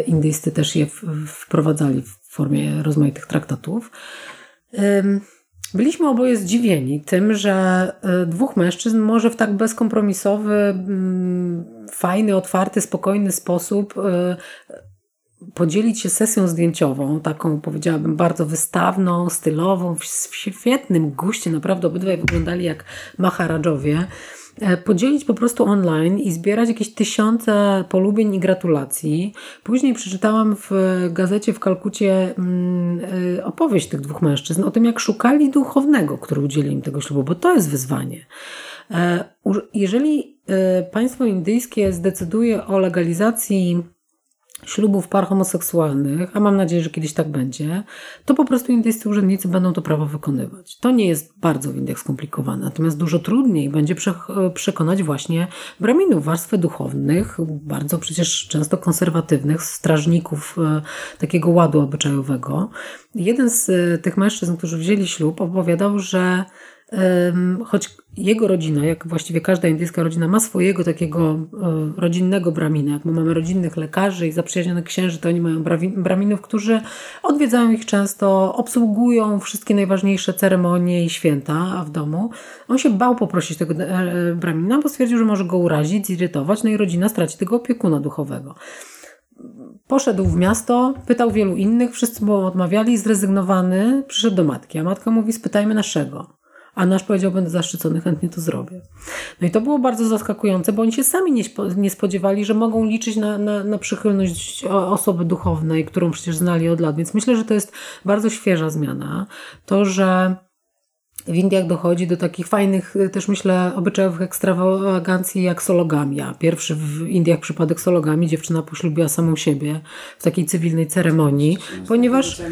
indyjscy też je wprowadzali w formie rozmaitych traktatów. Byliśmy oboje zdziwieni tym, że y, dwóch mężczyzn może w tak bezkompromisowy, mm, fajny, otwarty, spokojny sposób y, podzielić się sesją zdjęciową, taką powiedziałabym bardzo wystawną, stylową, w świetnym guście, naprawdę obydwaj wyglądali jak maharadżowie. E, Podzielić po prostu online i zbierać jakieś tysiące polubień i gratulacji. Później przeczytałam w gazecie w Kalkucie mm, y, opowieść tych dwóch mężczyzn o tym, jak szukali duchownego, który udzielił im tego ślubu, bo to jest wyzwanie. E, Jeżeli e, państwo indyjskie zdecyduje o legalizacji ślubów par homoseksualnych, a mam nadzieję, że kiedyś tak będzie, to po prostu indyjscy urzędnicy będą to prawo wykonywać. To nie jest bardzo w Indiach skomplikowane, natomiast dużo trudniej będzie prze- przekonać właśnie braminów, warstwy duchownych, bardzo przecież często konserwatywnych, strażników e, takiego ładu obyczajowego. Jeden z e, tych mężczyzn, którzy wzięli ślub, opowiadał, że choć jego rodzina, jak właściwie każda indyjska rodzina, ma swojego takiego e, rodzinnego bramina. Jak my mamy rodzinnych lekarzy i zaprzyjaźnionych księży, to oni mają braminów, którzy odwiedzają ich często, obsługują wszystkie najważniejsze ceremonie i święta w domu. On się bał poprosić tego e, bramina, bo stwierdził, że może go urazić, zirytować, no i rodzina straci tego opiekuna duchowego. Poszedł w miasto, pytał wielu innych, wszyscy mu odmawiali, zrezygnowany, przyszedł do matki, a matka mówi, spytajmy naszego. A nasz powiedział, będę zaszczycony, chętnie to zrobię. No i to było bardzo zaskakujące, bo oni się sami nie, nie spodziewali, że mogą liczyć na, na, na przychylność osoby duchownej, którą przecież znali od lat. Więc myślę, że to jest bardzo świeża zmiana. To, że w Indiach dochodzi do takich fajnych, y, też myślę, obyczajowych ekstrawagancji jak sologamia. Pierwszy w Indiach przypadek sologami, dziewczyna poślubiła samą siebie w takiej cywilnej ceremonii, ponieważ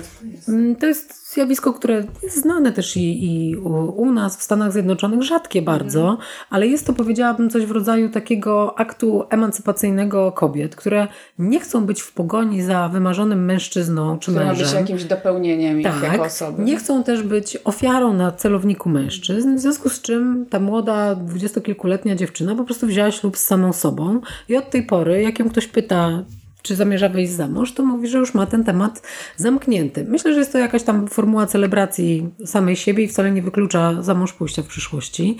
mm, to jest zjawisko, które jest znane też i, i u, nas w Stanach Zjednoczonych, rzadkie bardzo, ale jest to, powiedziałabym, coś w rodzaju takiego aktu emancypacyjnego kobiet, które nie chcą być w pogoni za wymarzonym mężczyzną czy mężem. być jakimś dopełnieniem ich Tak, jako osoby. nie chcą też być ofiarą na celowniku mężczyzn, w związku z czym ta młoda, dwudziestokilkuletnia dziewczyna po prostu wzięła ślub z samą sobą i od tej pory, jak ją ktoś pyta, czy zamierza wyjść za mąż, to mówi, że już ma ten temat zamknięty. Myślę, że jest to jakaś tam formuła celebracji samej siebie i wcale nie wyklucza za mąż pójścia w przyszłości,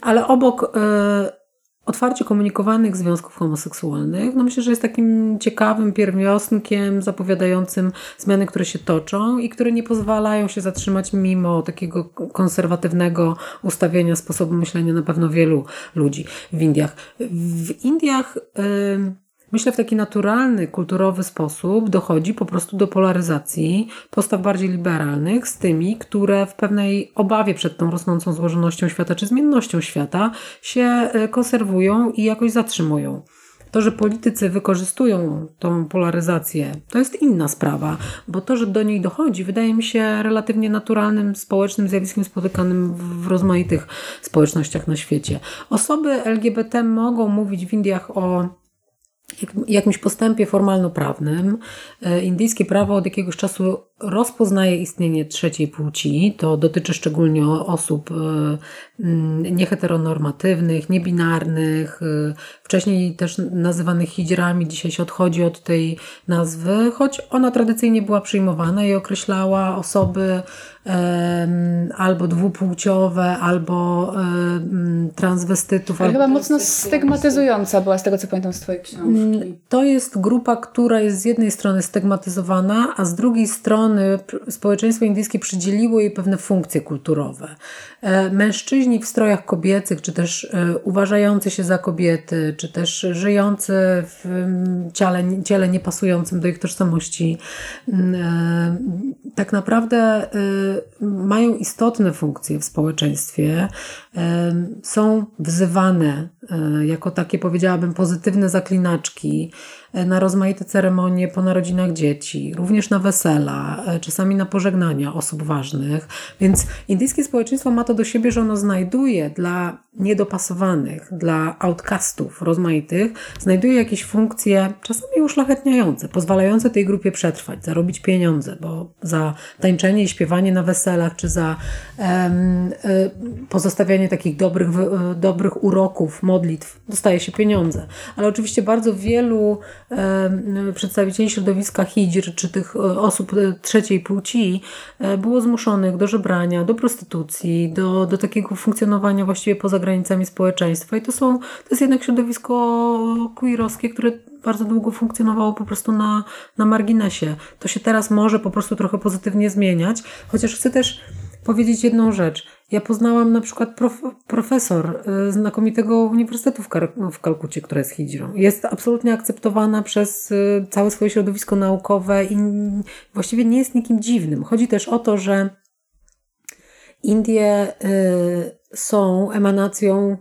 ale obok... e, otwarcie komunikowanych związków homoseksualnych, no myślę, że jest takim ciekawym pierwiosnkiem zapowiadającym zmiany, które się toczą i które nie pozwalają się zatrzymać mimo takiego konserwatywnego ustawienia sposobu myślenia na pewno wielu ludzi w Indiach. W Indiach ym, myślę w taki naturalny, kulturowy sposób dochodzi po prostu do polaryzacji postaw bardziej liberalnych z tymi, które w pewnej obawie przed tą rosnącą złożonością świata czy zmiennością świata się y, konserwują i jakoś zatrzymują. To, że politycy wykorzystują tą polaryzację, to jest inna sprawa, bo to, że do niej dochodzi, wydaje mi się relatywnie naturalnym społecznym zjawiskiem spotykanym w rozmaitych społecznościach na świecie. Osoby LGBT mogą mówić w Indiach o jakimś postępie formalno-prawnym. E, Indyjskie prawo od jakiegoś czasu rozpoznaje istnienie trzeciej płci. To dotyczy szczególnie osób e, mm, nieheteronormatywnych, niebinarnych, e, wcześniej też nazywanych hijrami. Dzisiaj się odchodzi od tej nazwy, choć ona tradycyjnie była przyjmowana i określała osoby albo dwupłciowe, albo transwestytów. Ale albo chyba mocno stygmatyzująca była z tego, co pamiętam z twojej książki. Mm, To jest grupa, która jest z jednej strony stygmatyzowana, a z drugiej strony społeczeństwo indyjskie przydzieliło jej pewne funkcje kulturowe. E, Mężczyźni w strojach kobiecych, czy też e, uważający się za kobiety, czy też żyjący w ciele, ciele niepasującym do ich tożsamości, mm, e, tak naprawdę mają istotne funkcje w społeczeństwie, e, są wzywane e, jako takie, powiedziałabym, pozytywne zaklinaczki na rozmaite ceremonie po narodzinach dzieci, również na wesela, e, czasami na pożegnania osób ważnych. Więc indyjskie społeczeństwo ma to do siebie, że ono znajduje dla niedopasowanych, dla outcastów rozmaitych, znajduje jakieś funkcje czasami uszlachetniające, pozwalające tej grupie przetrwać, zarobić pieniądze, bo za tańczenie i śpiewanie na weselach, czy za y, pozostawianie takich dobrych, dobrych uroków, modlitw, dostaje się pieniądze. Ale oczywiście bardzo wielu przedstawicieli środowiska hijr, czy tych e, osób e, trzeciej płci e, było zmuszonych do żebrania, do prostytucji, do, do takiego funkcjonowania właściwie poza granicami społeczeństwa. I to są, to jest jednak środowisko queerowskie, które bardzo długo funkcjonowało po prostu na, na marginesie. To się teraz może po prostu trochę pozytywnie zmieniać, chociaż chcę też powiedzieć jedną rzecz. Ja poznałam na przykład prof, profesor y, znakomitego Uniwersytetu w, Kar w Kalkucie, która jest hijrą. Jest absolutnie akceptowana przez y, całe swoje środowisko naukowe i właściwie nie jest nikim dziwnym. Chodzi też o to, że Indie y, są emanacją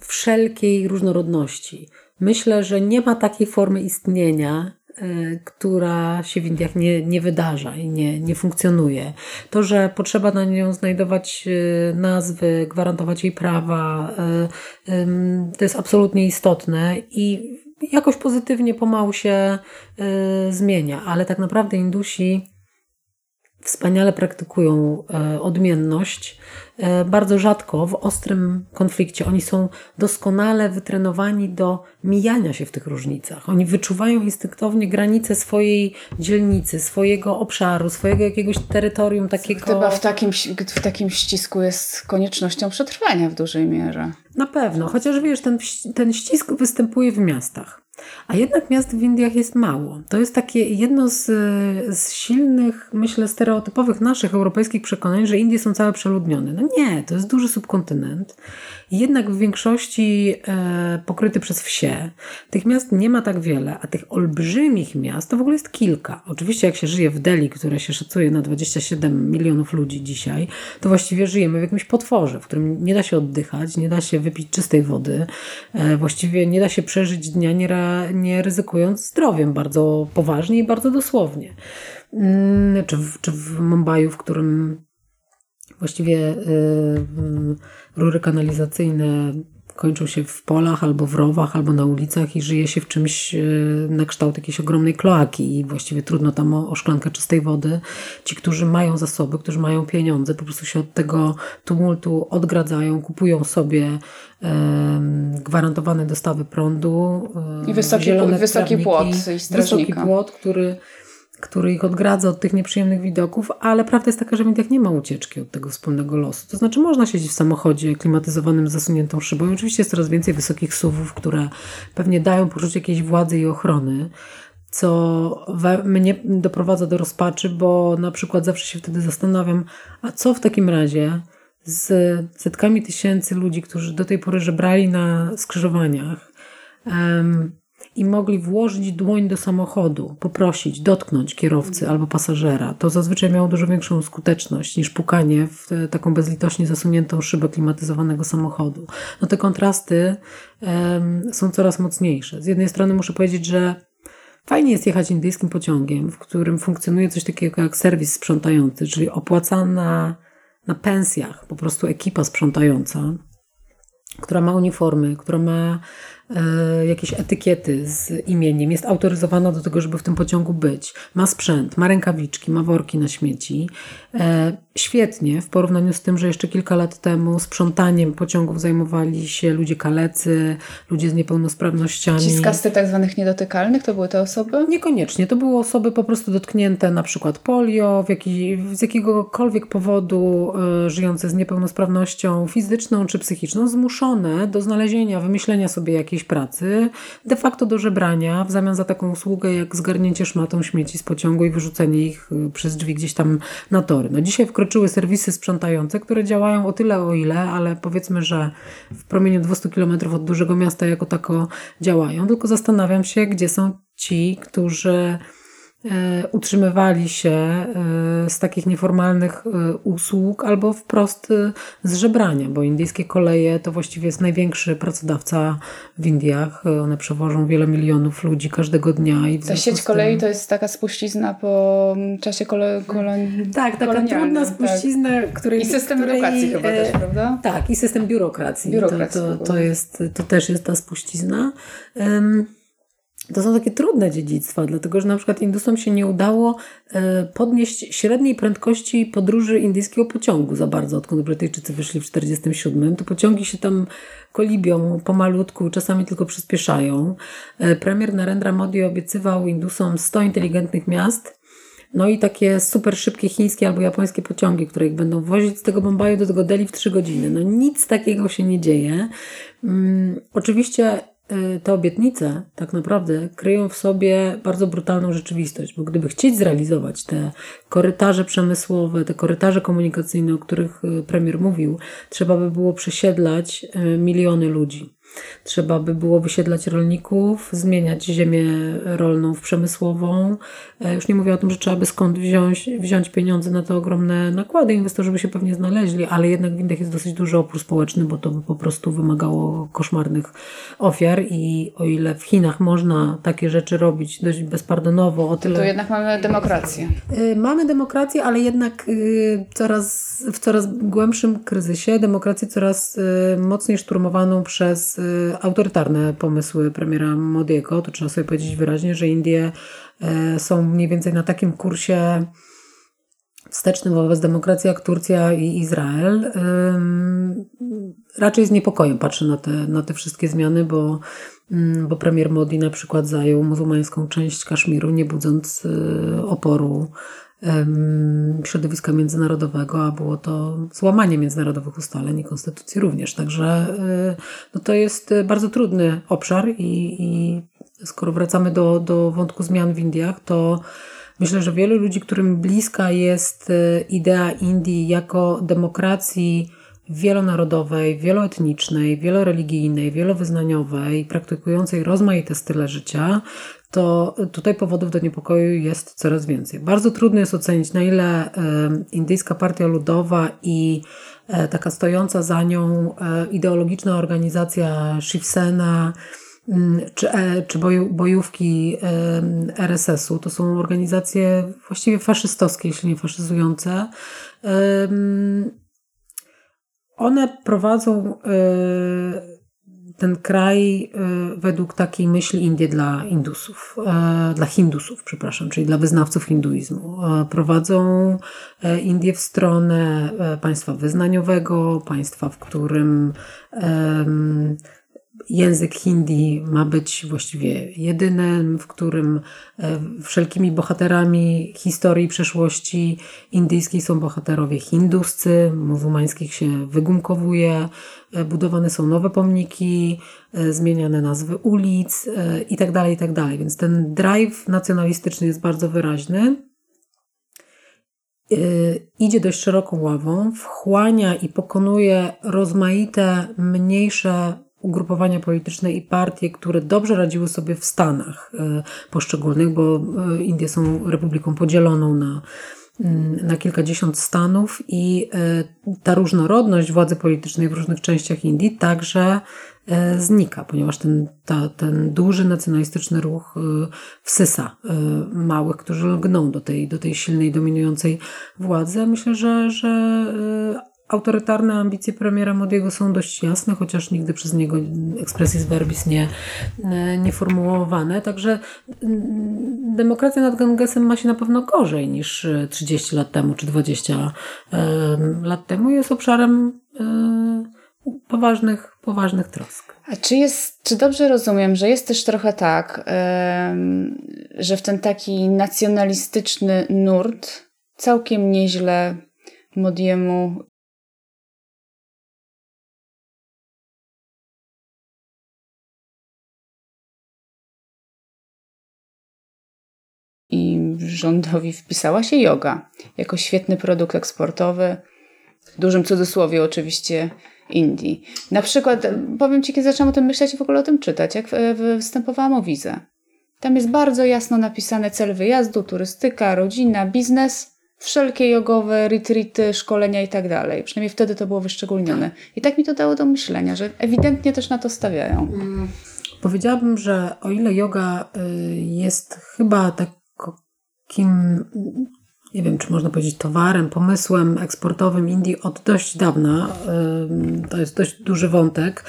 wszelkiej różnorodności. Myślę, że nie ma takiej formy istnienia, która się w Indiach nie, nie wydarza i nie, nie funkcjonuje. To, że potrzeba na nią znajdować y, nazwy, gwarantować jej prawa, y, to jest absolutnie istotne i jakoś pozytywnie pomału się y, zmienia, ale tak naprawdę Indusi wspaniale praktykują odmienność. E, bardzo rzadko w ostrym konflikcie. Oni są doskonale wytrenowani do mijania się w tych różnicach. Oni wyczuwają instynktownie granice swojej dzielnicy, swojego obszaru, swojego jakiegoś terytorium takiego. Chyba w takim, w takim ścisku jest koniecznością przetrwania w dużej mierze. Na pewno, chociaż wiesz, ten, ten ścisk występuje w miastach. A jednak miast w Indiach jest mało. To jest takie jedno z, z silnych, myślę, stereotypowych naszych europejskich przekonań, że Indie są całe przeludnione. No nie, to jest duży subkontynent. Jednak w większości e, pokryty przez wsie. Tych miast nie ma tak wiele, a tych olbrzymich miast to w ogóle jest kilka. Oczywiście jak się żyje w Delhi, które się szacuje na 27 milionów ludzi dzisiaj, to właściwie żyjemy w jakimś potworze, w którym nie da się oddychać, nie da się wypić czystej wody, e, właściwie nie da się przeżyć dnia nie, ra, nie ryzykując zdrowiem bardzo poważnie i bardzo dosłownie. Mm, czy, w, czy w w którym właściwie y, y, rury kanalizacyjne kończą się w polach, albo w rowach, albo na ulicach i żyje się w czymś y, na kształt jakiejś ogromnej kloaki i właściwie trudno tam o, o szklankę czystej wody. Ci, którzy mają zasoby, którzy mają pieniądze, po prostu się od tego tumultu odgradzają, kupują sobie gwarantowane dostawy prądu. I wysoki, wysoki płot i strażnika. Wysoki płot, który który ich odgradza od tych nieprzyjemnych widoków, ale prawda jest taka, że w Indiach nie ma ucieczki od tego wspólnego losu. To znaczy można siedzieć w samochodzie klimatyzowanym z zasuniętą szybą. I oczywiście jest coraz więcej wysokich suwów, które pewnie dają poczucie jakiejś władzy i ochrony, co we, mnie doprowadza do rozpaczy, bo na przykład zawsze się wtedy zastanawiam, a co w takim razie z setkami tysięcy ludzi, którzy do tej pory żebrali na skrzyżowaniach, um, i mogli włożyć dłoń do samochodu, poprosić, dotknąć kierowcy albo pasażera, to zazwyczaj miało dużo większą skuteczność niż pukanie w taką bezlitośnie zasuniętą szybę klimatyzowanego samochodu. No te kontrasty um, są coraz mocniejsze. Z jednej strony muszę powiedzieć, że Fajnie jest jechać indyjskim pociągiem, w którym funkcjonuje coś takiego jak serwis sprzątający, czyli opłacana na pensjach po prostu ekipa sprzątająca, która ma uniformy, która ma e, jakieś etykiety z imieniem, jest autoryzowana do tego, żeby w tym pociągu być, ma sprzęt, ma rękawiczki, ma worki na śmieci. E, świetnie w porównaniu z tym, że jeszcze kilka lat temu sprzątaniem pociągów zajmowali się ludzie kalecy, ludzie z niepełnosprawnościami. Ci z kasty tak zwanych niedotykalnych to były te osoby? Niekoniecznie. To były osoby po prostu dotknięte na przykład polio, jaki, z jakiegokolwiek powodu y, żyjące z niepełnosprawnością fizyczną czy psychiczną, zmuszone do znalezienia, wymyślenia sobie jakiejś pracy, de facto do żebrania w zamian za taką usługę jak zgarnięcie szmatą śmieci z pociągu i wyrzucenie ich y, przez drzwi gdzieś tam na No dzisiaj wkroczyły serwisy sprzątające, które działają o tyle o ile, ale powiedzmy, że w promieniu 200 km od dużego miasta jako tako działają. Tylko zastanawiam się, gdzie są ci, którzy utrzymywali się e, z takich nieformalnych e, usług albo wprost z żebrania, bo indyjskie koleje to właściwie jest największy pracodawca w Indiach. One przewożą wiele milionów ludzi każdego dnia. I Ta sieć tym- kolei to jest taka spuścizna po czasie kole, kolonii. Tak, taka trudna tak. spuścizna, której... I system której, edukacji chyba e, też, prawda? Tak, i system biurokracji. Biurokracji To, to, to, jest, to też jest ta spuścizna. Em, To są takie trudne dziedzictwa, dlatego że na przykład Indusom się nie udało e, podnieść średniej prędkości podróży indyjskiego pociągu za bardzo, odkąd Brytyjczycy wyszli w 1947. To pociągi się tam kolibią pomalutku, czasami tylko przyspieszają. E, Premier Narendra Modi obiecywał Indusom 100 inteligentnych miast, no i takie super szybkie chińskie albo japońskie pociągi, które ich będą wozić z tego Bombaju do tego Delhi w 3 godziny. No nic takiego się nie dzieje. Mm, oczywiście te obietnice tak naprawdę kryją w sobie bardzo brutalną rzeczywistość, bo gdyby chcieć zrealizować te korytarze przemysłowe, te korytarze komunikacyjne, o których y, premier mówił, trzeba by było przesiedlać y, miliony ludzi. Trzeba by było wysiedlać rolników, zmieniać ziemię rolną w przemysłową. E, Już nie mówię o tym, że trzeba by skąd wziąć, wziąć pieniądze na te ogromne nakłady. Inwestorzy by się pewnie znaleźli, ale jednak w Indiach jest dosyć duży opór społeczny, bo to by po prostu wymagało koszmarnych ofiar. I o ile w Chinach można takie rzeczy robić dość bezpardonowo, o Tu tyle. jednak mamy demokrację. Y, Mamy demokrację, ale jednak y, coraz, w coraz głębszym kryzysie, demokrację coraz mocniej szturmowaną przez autorytarne pomysły premiera Modiego. To trzeba sobie powiedzieć wyraźnie, że Indie y, są mniej więcej na takim kursie wstecznym wobec demokracji jak Turcja i Izrael. Ym, Raczej z niepokojem patrzę na te, na te wszystkie zmiany, bo, ym, bo premier Modi na przykład zajął muzułmańską część Kaszmiru, nie budząc y, oporu środowiska międzynarodowego, a było to złamanie międzynarodowych ustaleń i konstytucji również. Także y, no to jest y, bardzo trudny obszar i, i skoro wracamy do, do wątku zmian w Indiach, to Myślę, że wielu ludzi, którym bliska jest e, idea Indii jako demokracji wielonarodowej, wieloetnicznej, wieloreligijnej, wielowyznaniowej, praktykującej rozmaite style życia, to tutaj powodów do niepokoju jest coraz więcej. Bardzo trudno jest ocenić, na ile indyjska partia ludowa i e, taka stojąca za nią e, ideologiczna organizacja Shiv Sena, Mm, czy, e, czy bojówki RSS-u. To są organizacje właściwie faszystowskie, jeśli nie faszyzujące. One prowadzą e, ten kraj e, według takiej myśli Indie dla Indusów, e, dla Hindusów, przepraszam, czyli dla wyznawców hinduizmu. Prowadzą Indię w stronę państwa wyznaniowego, państwa, w którym język hindi ma być właściwie jedynym, w którym e, wszelkimi bohaterami historii przeszłości indyjskiej są bohaterowie hinduscy, muzułmańskich się wygumkowuje, e, budowane są nowe pomniki, e, zmieniane nazwy ulic e, i tak tak. Więc ten drive nacjonalistyczny jest bardzo wyraźny. Idzie dość szeroką ławą, wchłania i pokonuje rozmaite, mniejsze ugrupowania polityczne i partie, które dobrze radziły sobie w Stanach y, poszczególnych, bo y, Indie są republiką podzieloną na, mm, na kilkadziesiąt stanów i y, ta różnorodność władzy politycznej w różnych częściach Indii także znika, ponieważ ten, ta, ten duży nacjonalistyczny ruch wsysa małych, którzy lgną do tej, do tej silnej, dominującej władzy. Myślę, że, że autorytarne ambicje premiera Modiego są dość jasne, chociaż nigdy przez niego expressis verbis nie, nie formułowane. Także mm, demokracja nad Gangesem ma się na pewno gorzej niż 30 lat temu czy 20 lat temu. Jest obszarem e, poważnych, poważnych trosk. A czy jest, czy dobrze rozumiem, że jest też trochę tak, że w ten taki nacjonalistyczny nurt całkiem nieźle Modiemu i rządowi wpisała się yoga jako świetny produkt eksportowy, w dużym cudzysłowie oczywiście Indii. Na przykład, powiem Ci, kiedy zaczęłam o tym myśleć i w ogóle o tym czytać, jak występowałam o wizę. Tam jest bardzo jasno napisane cel wyjazdu, turystyka, rodzina, biznes, wszelkie jogowe retreaty, szkolenia i tak dalej. Przynajmniej wtedy to było wyszczególnione. I tak mi to dało do myślenia, że ewidentnie też na to stawiają. Powiedziałabym, że o ile yoga y, jest chyba takim nie wiem, czy można powiedzieć towarem, pomysłem eksportowym Indii od dość dawna. To jest dość duży wątek.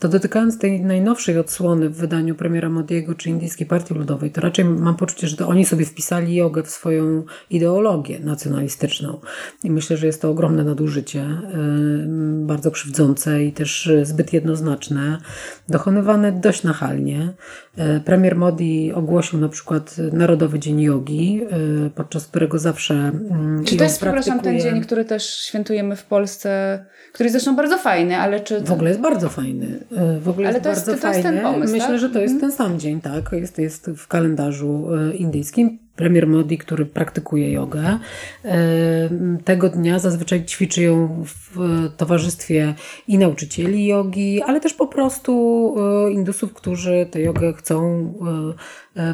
To dotykając tej najnowszej odsłony w wydaniu premiera Modiego czy Indyjskiej Partii Ludowej, to raczej mam poczucie, że to oni sobie wpisali jogę w swoją ideologię nacjonalistyczną. I myślę, że jest to ogromne nadużycie, bardzo krzywdzące i też zbyt jednoznaczne, dokonywane dość nachalnie. Premier Modi ogłosił na przykład Narodowy Dzień Jogi, podczas którego zawsze. Mm, czy to jest, przepraszam, ten dzień, który też świętujemy w Polsce, który jest zresztą bardzo fajny, ale czy. W ogóle jest bardzo fajny. E, w ogóle ale jest to bardzo jest, to fajny. Jest ten pomysł, Myślę, tak? że to jest mhm. ten sam dzień, tak. Jest, jest w kalendarzu indyjskim premier Modi, który praktykuje jogę. Tego dnia zazwyczaj ćwiczy ją w towarzystwie i nauczycieli jogi, ale też po prostu indusów, którzy tę jogę chcą E,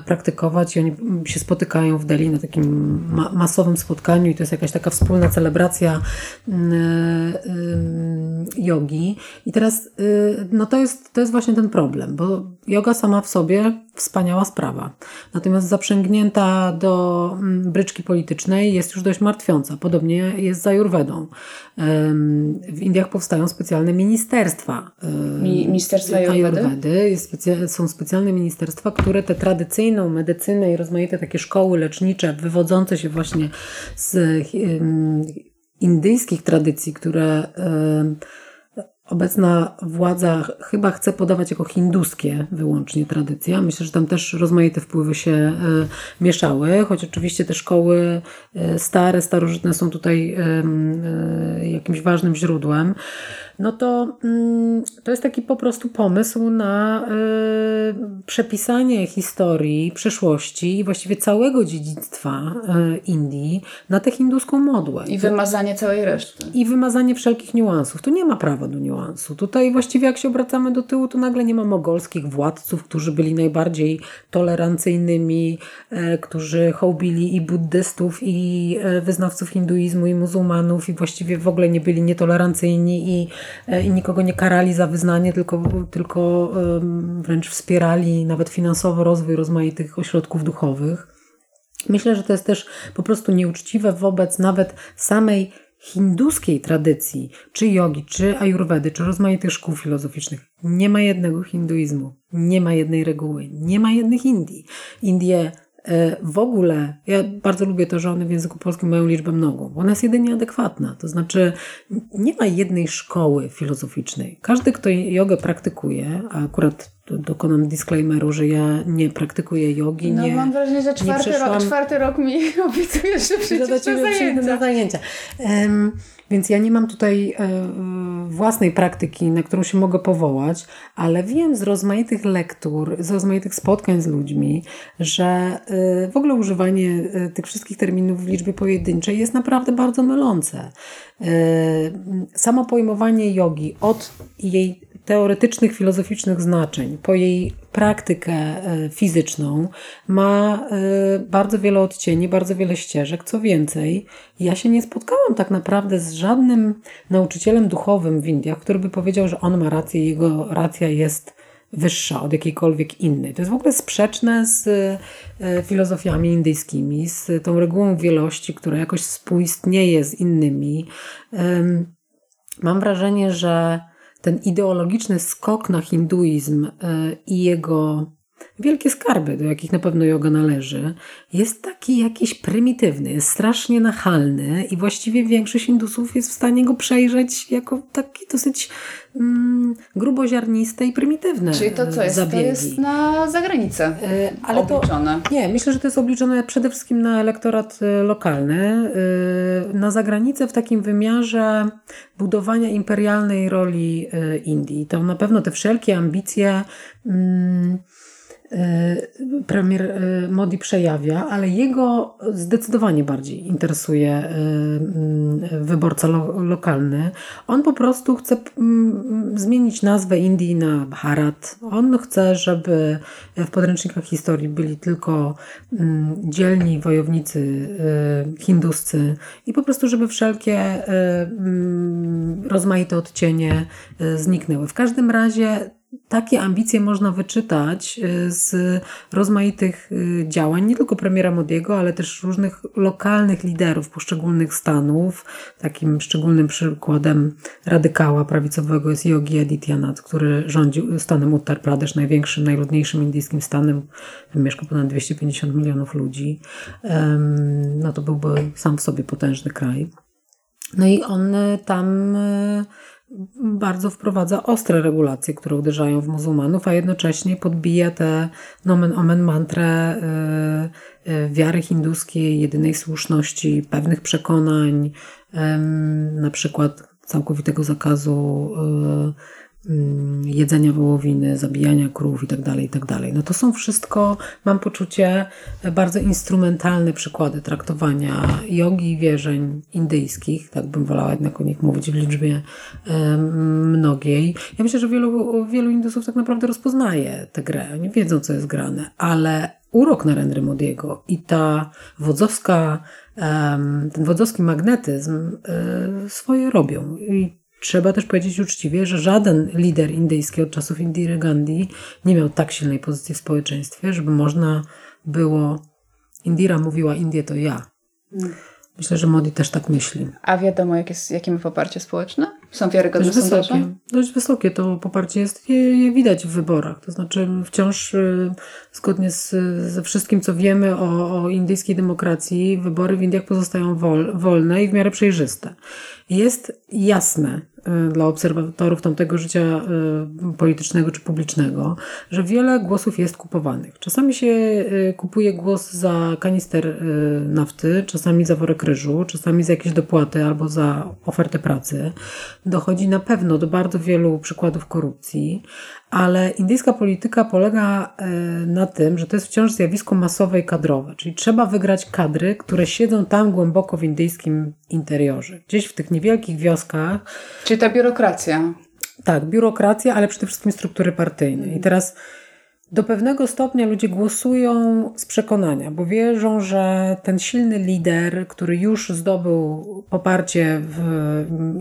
praktykować i oni się spotykają w Delhi na takim ma masowym spotkaniu i to jest jakaś taka wspólna celebracja mm, e, jogi. I teraz y, no to jest, to jest właśnie ten problem, bo yoga sama w sobie wspaniała sprawa. Natomiast zaprzęgnięta do mm, bryczki politycznej jest już dość martwiąca. Podobnie jest z Ayurvedą. W Indiach powstają specjalne ministerstwa. Ministerstwa specy są specjalne ministerstwa, które te tradycyjną medycynę i rozmaite takie szkoły lecznicze wywodzące się właśnie z indyjskich tradycji, które obecna władza chyba chce podawać jako hinduskie wyłącznie tradycje. Myślę, że tam też rozmaite wpływy się e, mieszały, choć oczywiście te szkoły e, stare, starożytne są tutaj e, jakimś ważnym źródłem no to mm, to jest taki po prostu pomysł na y, przepisanie historii, przeszłości i właściwie całego dziedzictwa y, Indii na tę hinduską modłę. I wymazanie całej reszty. I wymazanie wszelkich niuansów. Tu nie ma prawa do niuansu. Tutaj właściwie jak się obracamy do tyłu, to nagle nie ma mogolskich władców, którzy byli najbardziej tolerancyjnymi, y, którzy hołbili i buddystów, i wyznawców hinduizmu, i muzułmanów, i właściwie w ogóle nie byli nietolerancyjni i E, i nikogo nie karali za wyznanie, tylko, tylko wręcz wspierali nawet finansowo rozwój rozmaitych ośrodków duchowych. Myślę, że to jest też po prostu nieuczciwe wobec nawet samej hinduskiej tradycji, czy jogi, czy ajurwedy, czy rozmaitych szkół filozoficznych. Nie ma jednego hinduizmu, nie ma jednej reguły, nie ma jednych Indii. Indie E, w ogóle, ja bardzo lubię to, że one w języku polskim mają liczbę mnogą, bo ona jest jedynie adekwatna. To znaczy, nie ma jednej szkoły filozoficznej. Każdy, kto jogę praktykuje, a akurat dokonam disclaimeru, że ja nie praktykuję jogi. No nie, mam wrażenie, że czwarty, ro, czwarty rok mi <laughs> obiecujesz, że przyjdziesz na zajęcia. na zajęcia. Um, więc ja nie mam tutaj e, własnej praktyki, na którą się mogę powołać, ale wiem z rozmaitych lektur, z rozmaitych spotkań z ludźmi, że e, w ogóle używanie e, tych wszystkich terminów w liczbie pojedynczej jest naprawdę bardzo mylące. Samo pojmowanie jogi od jej teoretycznych, filozoficznych znaczeń, po jej praktykę e, fizyczną, ma e, bardzo wiele odcieni, bardzo wiele ścieżek. Co więcej, ja się nie spotkałam tak naprawdę z żadnym nauczycielem duchowym w Indiach, który by powiedział, że on ma rację, jego racja jest wyższa od jakiejkolwiek innej. To jest w ogóle sprzeczne z e, filozofiami indyjskimi, z tą regułą wielości, która jakoś współistnieje z innymi. mam wrażenie, że ten ideologiczny skok na hinduizm y, i jego wielkie skarby, do jakich na pewno yoga należy, jest taki jakiś prymitywny, jest strasznie nachalny i właściwie większość Indusów jest w stanie go przejrzeć jako taki dosyć mm, gruboziarniste i prymitywne Czyli to co jest? zabiegi. To jest na zagranicę E, ale to, obliczone. nie, myślę, że to jest obliczone przede wszystkim na elektorat e, lokalny, e, na zagranicę w takim wymiarze budowania imperialnej roli Indii. To na pewno te wszelkie ambicje mm, premier e, Modi przejawia, ale jego zdecydowanie bardziej interesuje mm, wyborca lo, lokalny. On po prostu chce mm, zmienić nazwę Indii na Bharat. On chce, żeby w podręcznikach historii byli tylko mm, dzielni wojownicy y, hinduscy i po prostu, żeby wszelkie y, mm, rozmaite odcienie y, zniknęły. W każdym razie takie ambicje można wyczytać y, z rozmaitych y, działań, nie tylko premiera Modiego, ale też różnych lokalnych liderów poszczególnych stanów. Takim szczególnym przykładem radykała prawicowego jest Yogi Adityanath, który rządził stanem Uttar Pradesh, największym, najludniejszym indyjskim stanem. Mieszka ponad 250 milionów ludzi. No to byłby sam w sobie potężny kraj. No i on y, tam bardzo wprowadza ostre regulacje, które uderzają w muzułmanów, a jednocześnie podbija tę nomen omen mantrę y, y, wiary hinduskiej, jedynej słuszności, pewnych przekonań, na przykład całkowitego zakazu mm, jedzenia wołowiny, zabijania krów i tak dalej, i tak dalej. No to są wszystko, mam poczucie, bardzo instrumentalne przykłady traktowania jogi i wierzeń indyjskich, tak bym wolała jednak o nich mówić w liczbie mnogiej. Ja myślę, że wielu, wielu Indusów tak naprawdę rozpoznaje tę grę. Oni wiedzą, co jest grane, ale urok Narendry Modiego i ta wodzowska, ten wodzowski magnetyzm e, swoje robią. I Trzeba też powiedzieć uczciwie, że żaden lider indyjski od czasów Indiry Gandhi nie miał tak silnej pozycji w społeczeństwie, żeby można było. Indira mówiła: Indie to ja. Myślę, że Modi też tak myśli. A wiadomo, jak jest, jakie ma poparcie społeczne? Są wiarygodne Dość sondaże? wysokie. Dość wysokie to poparcie jest, je, widać w wyborach. To znaczy wciąż y, zgodnie z, ze wszystkim, co wiemy o, o indyjskiej demokracji, wybory w Indiach pozostają wol, wolne i w miarę przejrzyste. Jest jasne dla obserwatorów tamtego życia y, politycznego czy publicznego, że wiele głosów jest kupowanych. Czasami się y, kupuje głos za kanister y, nafty, czasami za worek ryżu, czasami za jakieś dopłaty albo za ofertę pracy. Dochodzi na pewno do bardzo wielu przykładów korupcji, ale indyjska polityka polega y, na tym, że to jest wciąż zjawisko masowe i kadrowe, czyli trzeba wygrać kadry, które siedzą tam głęboko w indyjskim interiorze. Gdzieś w tych niewielkich wioskach, Czyli ta biurokracja. tak, biurokracja, ale przede wszystkim struktury partyjne. I teraz do pewnego stopnia ludzie głosują z przekonania, bo wierzą, że ten silny lider, który już zdobył poparcie w,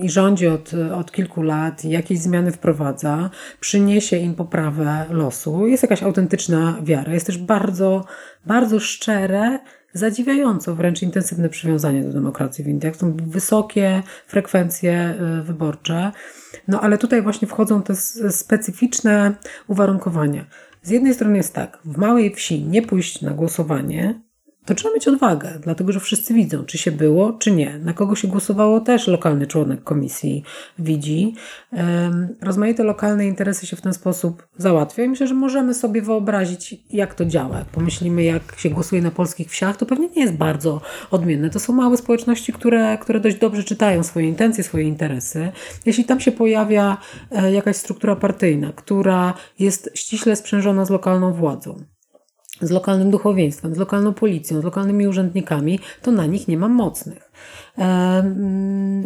i rządzi od, od kilku lat i jakieś zmiany wprowadza, przyniesie im poprawę losu. Jest jakaś autentyczna wiara. Jest też bardzo, bardzo szczere, zadziwiająco wręcz intensywne przywiązanie do demokracji w Indiach. Są wysokie frekwencje y, wyborcze. No ale tutaj właśnie wchodzą te specyficzne uwarunkowania. Z jednej strony jest tak, w małej wsi nie pójść na głosowanie, to trzeba mieć odwagę, dlatego że wszyscy widzą, czy się było, czy nie. Na kogo się głosowało, też lokalny członek komisji widzi. Rozmaite lokalne interesy się w ten sposób załatwia i myślę, że możemy sobie wyobrazić, jak to działa. Jak pomyślimy, jak się głosuje na polskich wsiach, to pewnie nie jest bardzo odmienne. To są małe społeczności, które, które dość dobrze czytają swoje intencje, swoje interesy. Jeśli tam się pojawia e, jakaś struktura partyjna, która jest ściśle sprzężona z lokalną władzą, z lokalnym duchowieństwem, z lokalną policją, z lokalnymi urzędnikami, to na nich nie ma mocnych.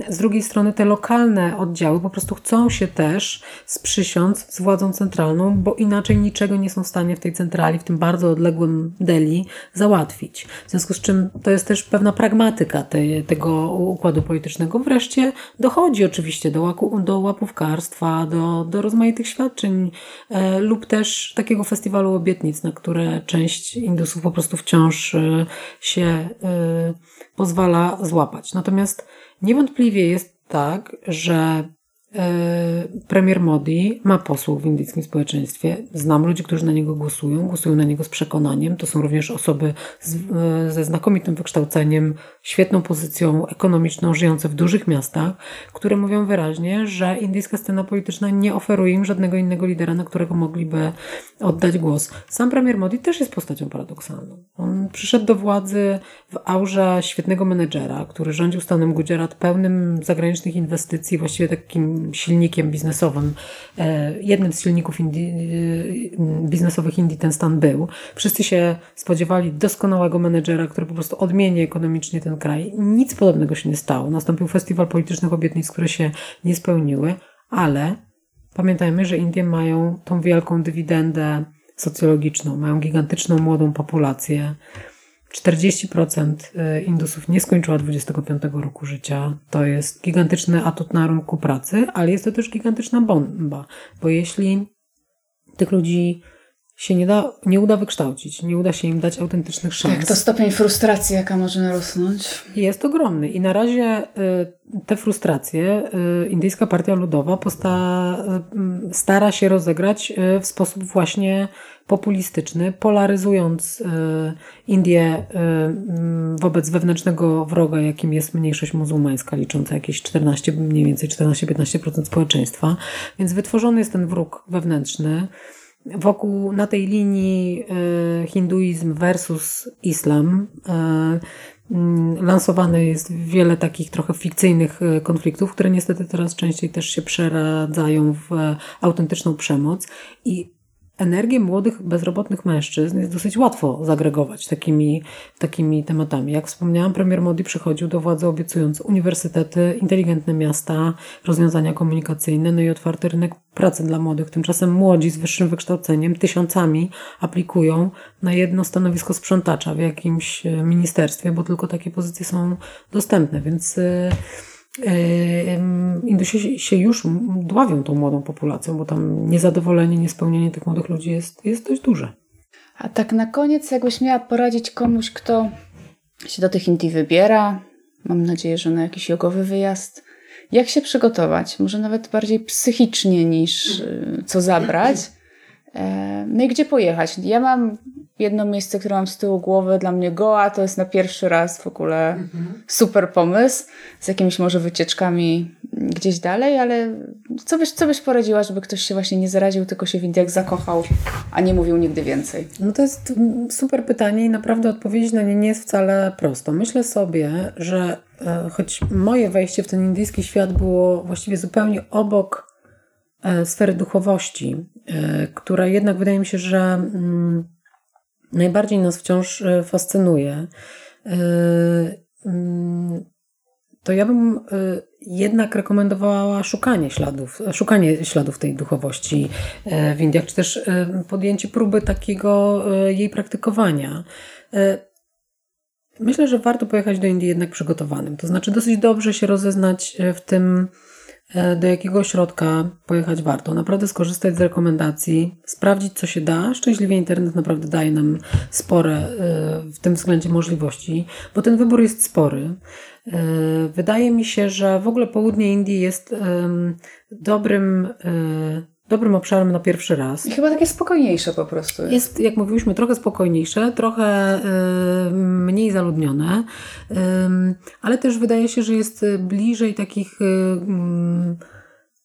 Z drugiej strony te lokalne oddziały po prostu chcą się też sprzysiąc z władzą centralną, bo inaczej niczego nie są w stanie w tej centrali, w tym bardzo odległym Delhi załatwić. W związku z czym to jest też pewna pragmatyka tego układu politycznego. Wreszcie dochodzi oczywiście do, łaku, do łapówkarstwa, do, do rozmaitych świadczeń e, lub też takiego festiwalu obietnic, na które część Indusów po prostu wciąż e, się e, pozwala złapać. Natomiast niewątpliwie jest tak, że premier Modi ma posłów w indyjskim społeczeństwie. Znam ludzi, którzy na niego głosują, głosują na niego z przekonaniem. To są również osoby z, e, ze znakomitym wykształceniem, świetną pozycją ekonomiczną, żyjące w dużych miastach, które mówią wyraźnie, że indyjska scena polityczna nie oferuje im żadnego innego lidera, na którego mogliby oddać głos. Sam premier Modi też jest postacią paradoksalną. On przyszedł do władzy w aurze świetnego menedżera, który rządził stanem Gujarat pełnym zagranicznych inwestycji, właściwie takim silnikiem biznesowym, e, jednym z silników e, biznesowych Indii ten stan był. Wszyscy się spodziewali doskonałego menedżera, który po prostu odmieni ekonomicznie ten kraj. Nic podobnego się nie stało. Nastąpił festiwal politycznych obietnic, które się nie spełniły, ale pamiętajmy, że Indie mają tą wielką dywidendę socjologiczną, mają gigantyczną młodą populację. 40% y, Indusów nie skończyła 25 roku życia. To jest gigantyczny atut na rynku pracy, ale jest to też gigantyczna bomba, bo jeśli tych ludzi się nie, da, nie uda wykształcić, nie uda się im dać autentycznych szans. Tak, to stopień frustracji, jaka może narosnąć. Jest ogromny i na razie y, te frustracje y, Indyjska Partia Ludowa posta, stara się rozegrać w sposób właśnie populistyczny, polaryzując Indię e, wobec wewnętrznego wroga, jakim jest mniejszość muzułmańska, licząca jakieś 14, mniej więcej 14-15% społeczeństwa. Więc wytworzony jest ten wróg wewnętrzny. Wokół, na tej linii e, hinduizm versus islam. Lansowane jest wiele takich trochę fikcyjnych konfliktów, które niestety coraz częściej też się przeradzają w autentyczną przemoc. I energię młodych, bezrobotnych mężczyzn jest dosyć łatwo zagregować takimi, takimi tematami. Jak wspomniałam, premier Modi przychodził do władzy obiecując uniwersytety, inteligentne miasta, rozwiązania komunikacyjne, no i otwarty rynek pracy dla młodych. Tymczasem młodzi z wyższym wykształceniem tysiącami aplikują na jedno stanowisko sprzątacza w jakimś e, ministerstwie, bo tylko takie pozycje są dostępne, więc e, Indusi się już dławią tą młodą populacją, bo tam niezadowolenie, niespełnienie tych młodych ludzi jest, jest dość duże. A tak na koniec, jakbyś miała poradzić komuś, kto się do tych Indii wybiera, mam nadzieję, że na jakiś jogowy wyjazd, jak się przygotować? Może nawet bardziej psychicznie niż y, co zabrać. E, no i gdzie pojechać? Ja mam jedno miejsce, które mam z tyłu głowy, dla mnie Goa, to jest na pierwszy raz w ogóle mhm. super pomysł, z jakimiś może wycieczkami gdzieś dalej, ale co byś, co byś poradziła, żeby ktoś się właśnie nie zaraził, tylko się w Indiach zakochał, a nie mówił nigdy więcej? No to jest super pytanie i naprawdę odpowiedzieć na nie nie jest wcale prosto. Myślę sobie, że e, choć moje wejście w ten indyjski świat było właściwie zupełnie obok sfery duchowości, e, która jednak wydaje mi się, że mm, najbardziej nas wciąż e, fascynuje, e, mm, to ja bym e, jednak rekomendowała szukanie śladów, szukanie śladów tej duchowości w Indiach, czy też podjęcie próby takiego jej praktykowania. Myślę, że warto pojechać do Indii jednak przygotowanym. To znaczy, dosyć dobrze się rozeznać w tym, E, do jakiego ośrodka pojechać warto. Naprawdę skorzystać z rekomendacji, sprawdzić co się da. Szczęśliwie internet naprawdę daje nam spore e, w tym względzie możliwości, bo ten wybór jest spory. E, wydaje mi się, że w ogóle południe Indii jest dobrym dobrym obszarem na pierwszy raz. I chyba takie spokojniejsze po prostu. Jest, jest jak mówiliśmy, trochę spokojniejsze, trochę y, mniej zaludnione, y, ale też wydaje się, że jest bliżej takich, y, mm,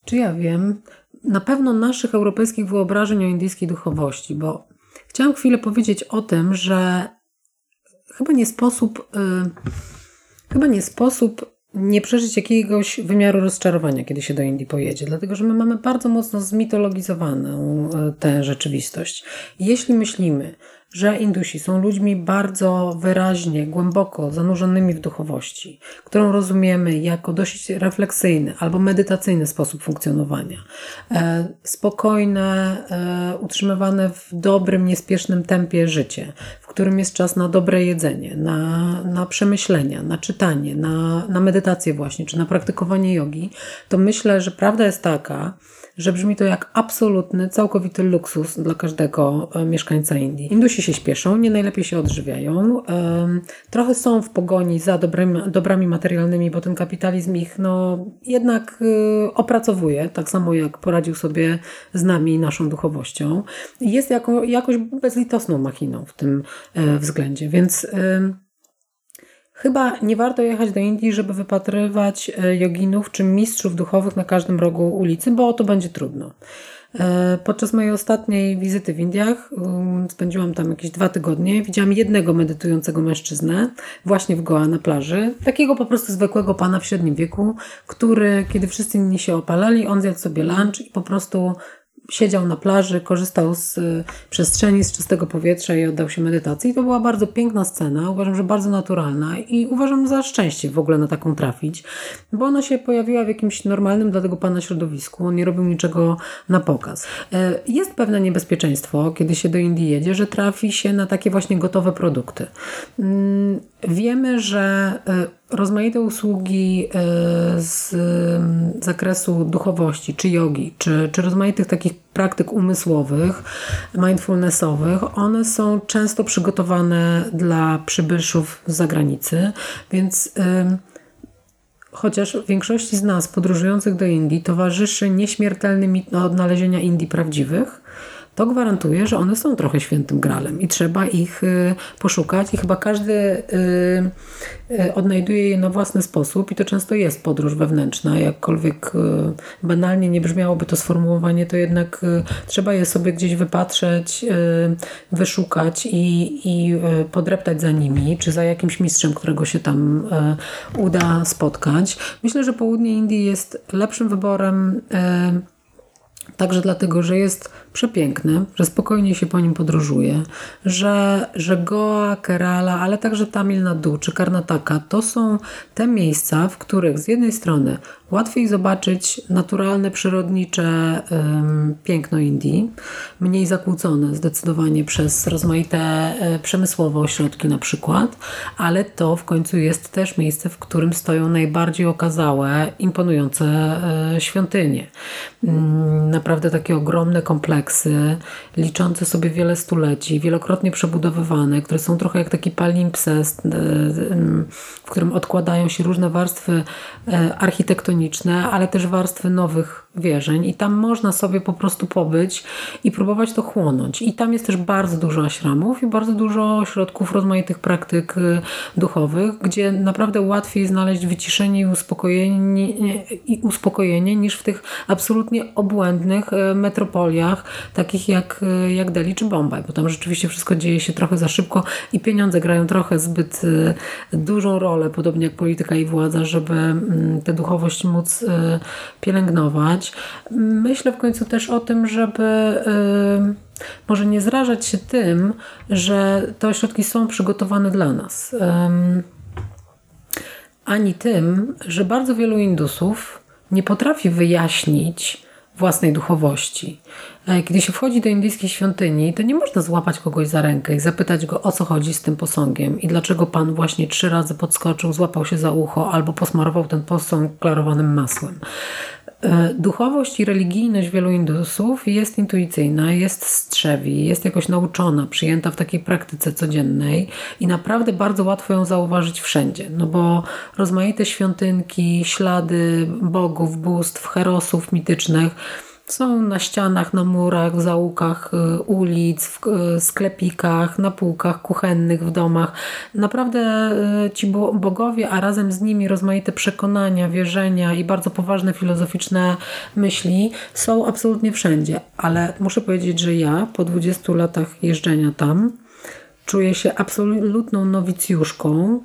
czy ja wiem, na pewno naszych europejskich wyobrażeń o indyjskiej duchowości, bo chciałam chwilę powiedzieć o tym, że chyba nie sposób, chyba nie sposób nie przeżyć jakiegoś wymiaru rozczarowania, kiedy się do Indii pojedzie, dlatego że my mamy bardzo mocno zmitologizowaną e, tę rzeczywistość. Jeśli myślimy, że Indusi są ludźmi bardzo wyraźnie, głęboko zanurzonymi w duchowości, którą rozumiemy jako dość refleksyjny albo medytacyjny sposób funkcjonowania. E, spokojne, e, utrzymywane w dobrym, niespiesznym tempie życie, w którym jest czas na dobre jedzenie, na, na przemyślenia, na czytanie, na, na medytację właśnie, czy na praktykowanie jogi, to myślę, że prawda jest taka, że brzmi to jak absolutny, całkowity luksus dla każdego e, mieszkańca Indii. Indusi się śpieszą, nie najlepiej się odżywiają. Trochę są w pogoni za dobrymi, dobrami materialnymi, bo ten kapitalizm ich no, jednak y, opracowuje, tak samo jak poradził sobie z nami naszą duchowością. Jest jako, jakoś bezlitosną machiną w tym e, względzie, więc... Chyba nie warto jechać do Indii, żeby wypatrywać e, joginów czy mistrzów duchowych na każdym rogu ulicy, bo to będzie trudno. E, Podczas mojej ostatniej wizyty w Indiach, um, spędziłam tam jakieś dwa tygodnie, widziałam jednego medytującego mężczyznę właśnie w Goa na plaży. Takiego po prostu zwykłego pana w średnim wieku, który, kiedy wszyscy inni się opalali, on zjadł sobie lunch i po prostu siedział na plaży, korzystał z y, przestrzeni, z czystego powietrza i oddał się medytacji. I to była bardzo piękna scena, uważam, że bardzo naturalna i uważam za szczęście w ogóle na taką trafić, bo ona się pojawiła w jakimś normalnym dla tego pana środowisku. On nie robił niczego na pokaz. E, Jest pewne niebezpieczeństwo, kiedy się do Indii jedzie, że trafi się na takie właśnie gotowe produkty. Wiemy, że e, rozmaite usługi e, z mm, zakresu duchowości, czy jogi, czy, czy rozmaitych takich praktyk umysłowych, mindfulnessowych, one są często przygotowane dla przybyszów z zagranicy, więc Chociaż większości z nas podróżujących do Indii towarzyszy nieśmiertelny mit odnalezienia Indii prawdziwych, to gwarantuje, że one są trochę świętym gralem i trzeba ich y, poszukać i chyba każdy y, y, odnajduje je na własny sposób i to często jest podróż wewnętrzna, jakkolwiek banalnie nie brzmiałoby to sformułowanie, to jednak trzeba je sobie gdzieś wypatrzeć, wyszukać i, i podreptać za nimi, czy za jakimś mistrzem, którego się tam uda spotkać. Myślę, że południe Indii jest lepszym wyborem Także dlatego, że jest przepiękny, że spokojnie się po nim podróżuje, że, że Goa, Kerala, ale także Tamil Nadu czy Karnataka to są te miejsca, w których z jednej strony łatwiej zobaczyć naturalne, przyrodnicze ym, piękno Indii, mniej zakłócone zdecydowanie przez rozmaite e, przemysłowe ośrodki na przykład, ale to w końcu jest też miejsce, w którym stoją najbardziej okazałe, imponujące e, świątynie. Naprawdę takie ogromne kompleksy, liczące sobie wiele stuleci, wielokrotnie przebudowywane, które są trochę jak taki palimpsest, e, w którym odkładają się różne warstwy e, architektoniczne, ale też warstwy nowych wierzeń i tam można sobie po prostu pobyć i próbować to chłonąć. I tam jest też bardzo dużo ashramów i bardzo dużo ośrodków rozmaitych praktyk y, duchowych, gdzie naprawdę łatwiej znaleźć wyciszenie i uspokojenie, i uspokojenie niż w tych absolutnie obłędnych y, metropoliach, takich jak, y, jak Delhi czy Bombaj, bo tam rzeczywiście wszystko dzieje się trochę za szybko i pieniądze grają trochę zbyt dużą rolę, podobnie jak polityka i władza, żeby mm, tę duchowość móc y, Myślę w końcu też o tym, żeby może nie zrażać się tym, że te ośrodki są przygotowane dla nas. Ani tym, że bardzo wielu Indusów nie potrafi wyjaśnić własnej duchowości. E, Kiedy się wchodzi do indyjskiej świątyni, to nie można złapać kogoś za rękę i zapytać go, o co chodzi z tym posągiem i dlaczego pan właśnie trzy razy podskoczył, złapał się za ucho albo posmarował ten posąg klarowanym masłem. E, Duchowość i religijność wielu Indusów jest intuicyjna, jest strzewi, jest jakoś nauczona, przyjęta w takiej praktyce codziennej i naprawdę bardzo łatwo ją zauważyć wszędzie, no bo rozmaite świątynki, ślady bogów, bóstw, herosów mitycznych są na ścianach, na murach, w zaułkach y, ulic, w y, sklepikach, na półkach kuchennych w domach. Naprawdę y, ci bo- bogowie, a razem z nimi rozmaite przekonania, wierzenia i bardzo poważne filozoficzne myśli są absolutnie wszędzie. Ale muszę powiedzieć, że ja po 20 latach jeżdżenia tam czuję się absolutną nowicjuszką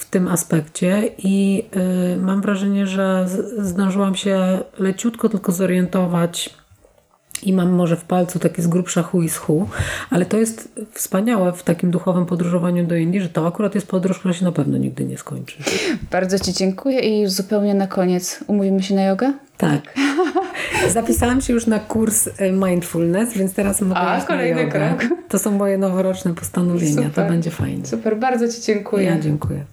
w tym aspekcie i e, mam wrażenie, że zdążyłam się leciutko tylko zorientować i mam może w palcu takie z grubsza hu i z hu, ale to jest wspaniałe w takim duchowym podróżowaniu do Indii, że to akurat jest podróż, która się na pewno nigdy nie skończy. Bardzo Ci dziękuję i już zupełnie na koniec umówimy się na jogę? Tak. <laughs> Zapisałam się już na kurs e, mindfulness, więc teraz mogę A, kolejny krok. To są moje noworoczne postanowienia. Super. To będzie fajnie. Super, bardzo Ci dziękuję. Ja dziękuję.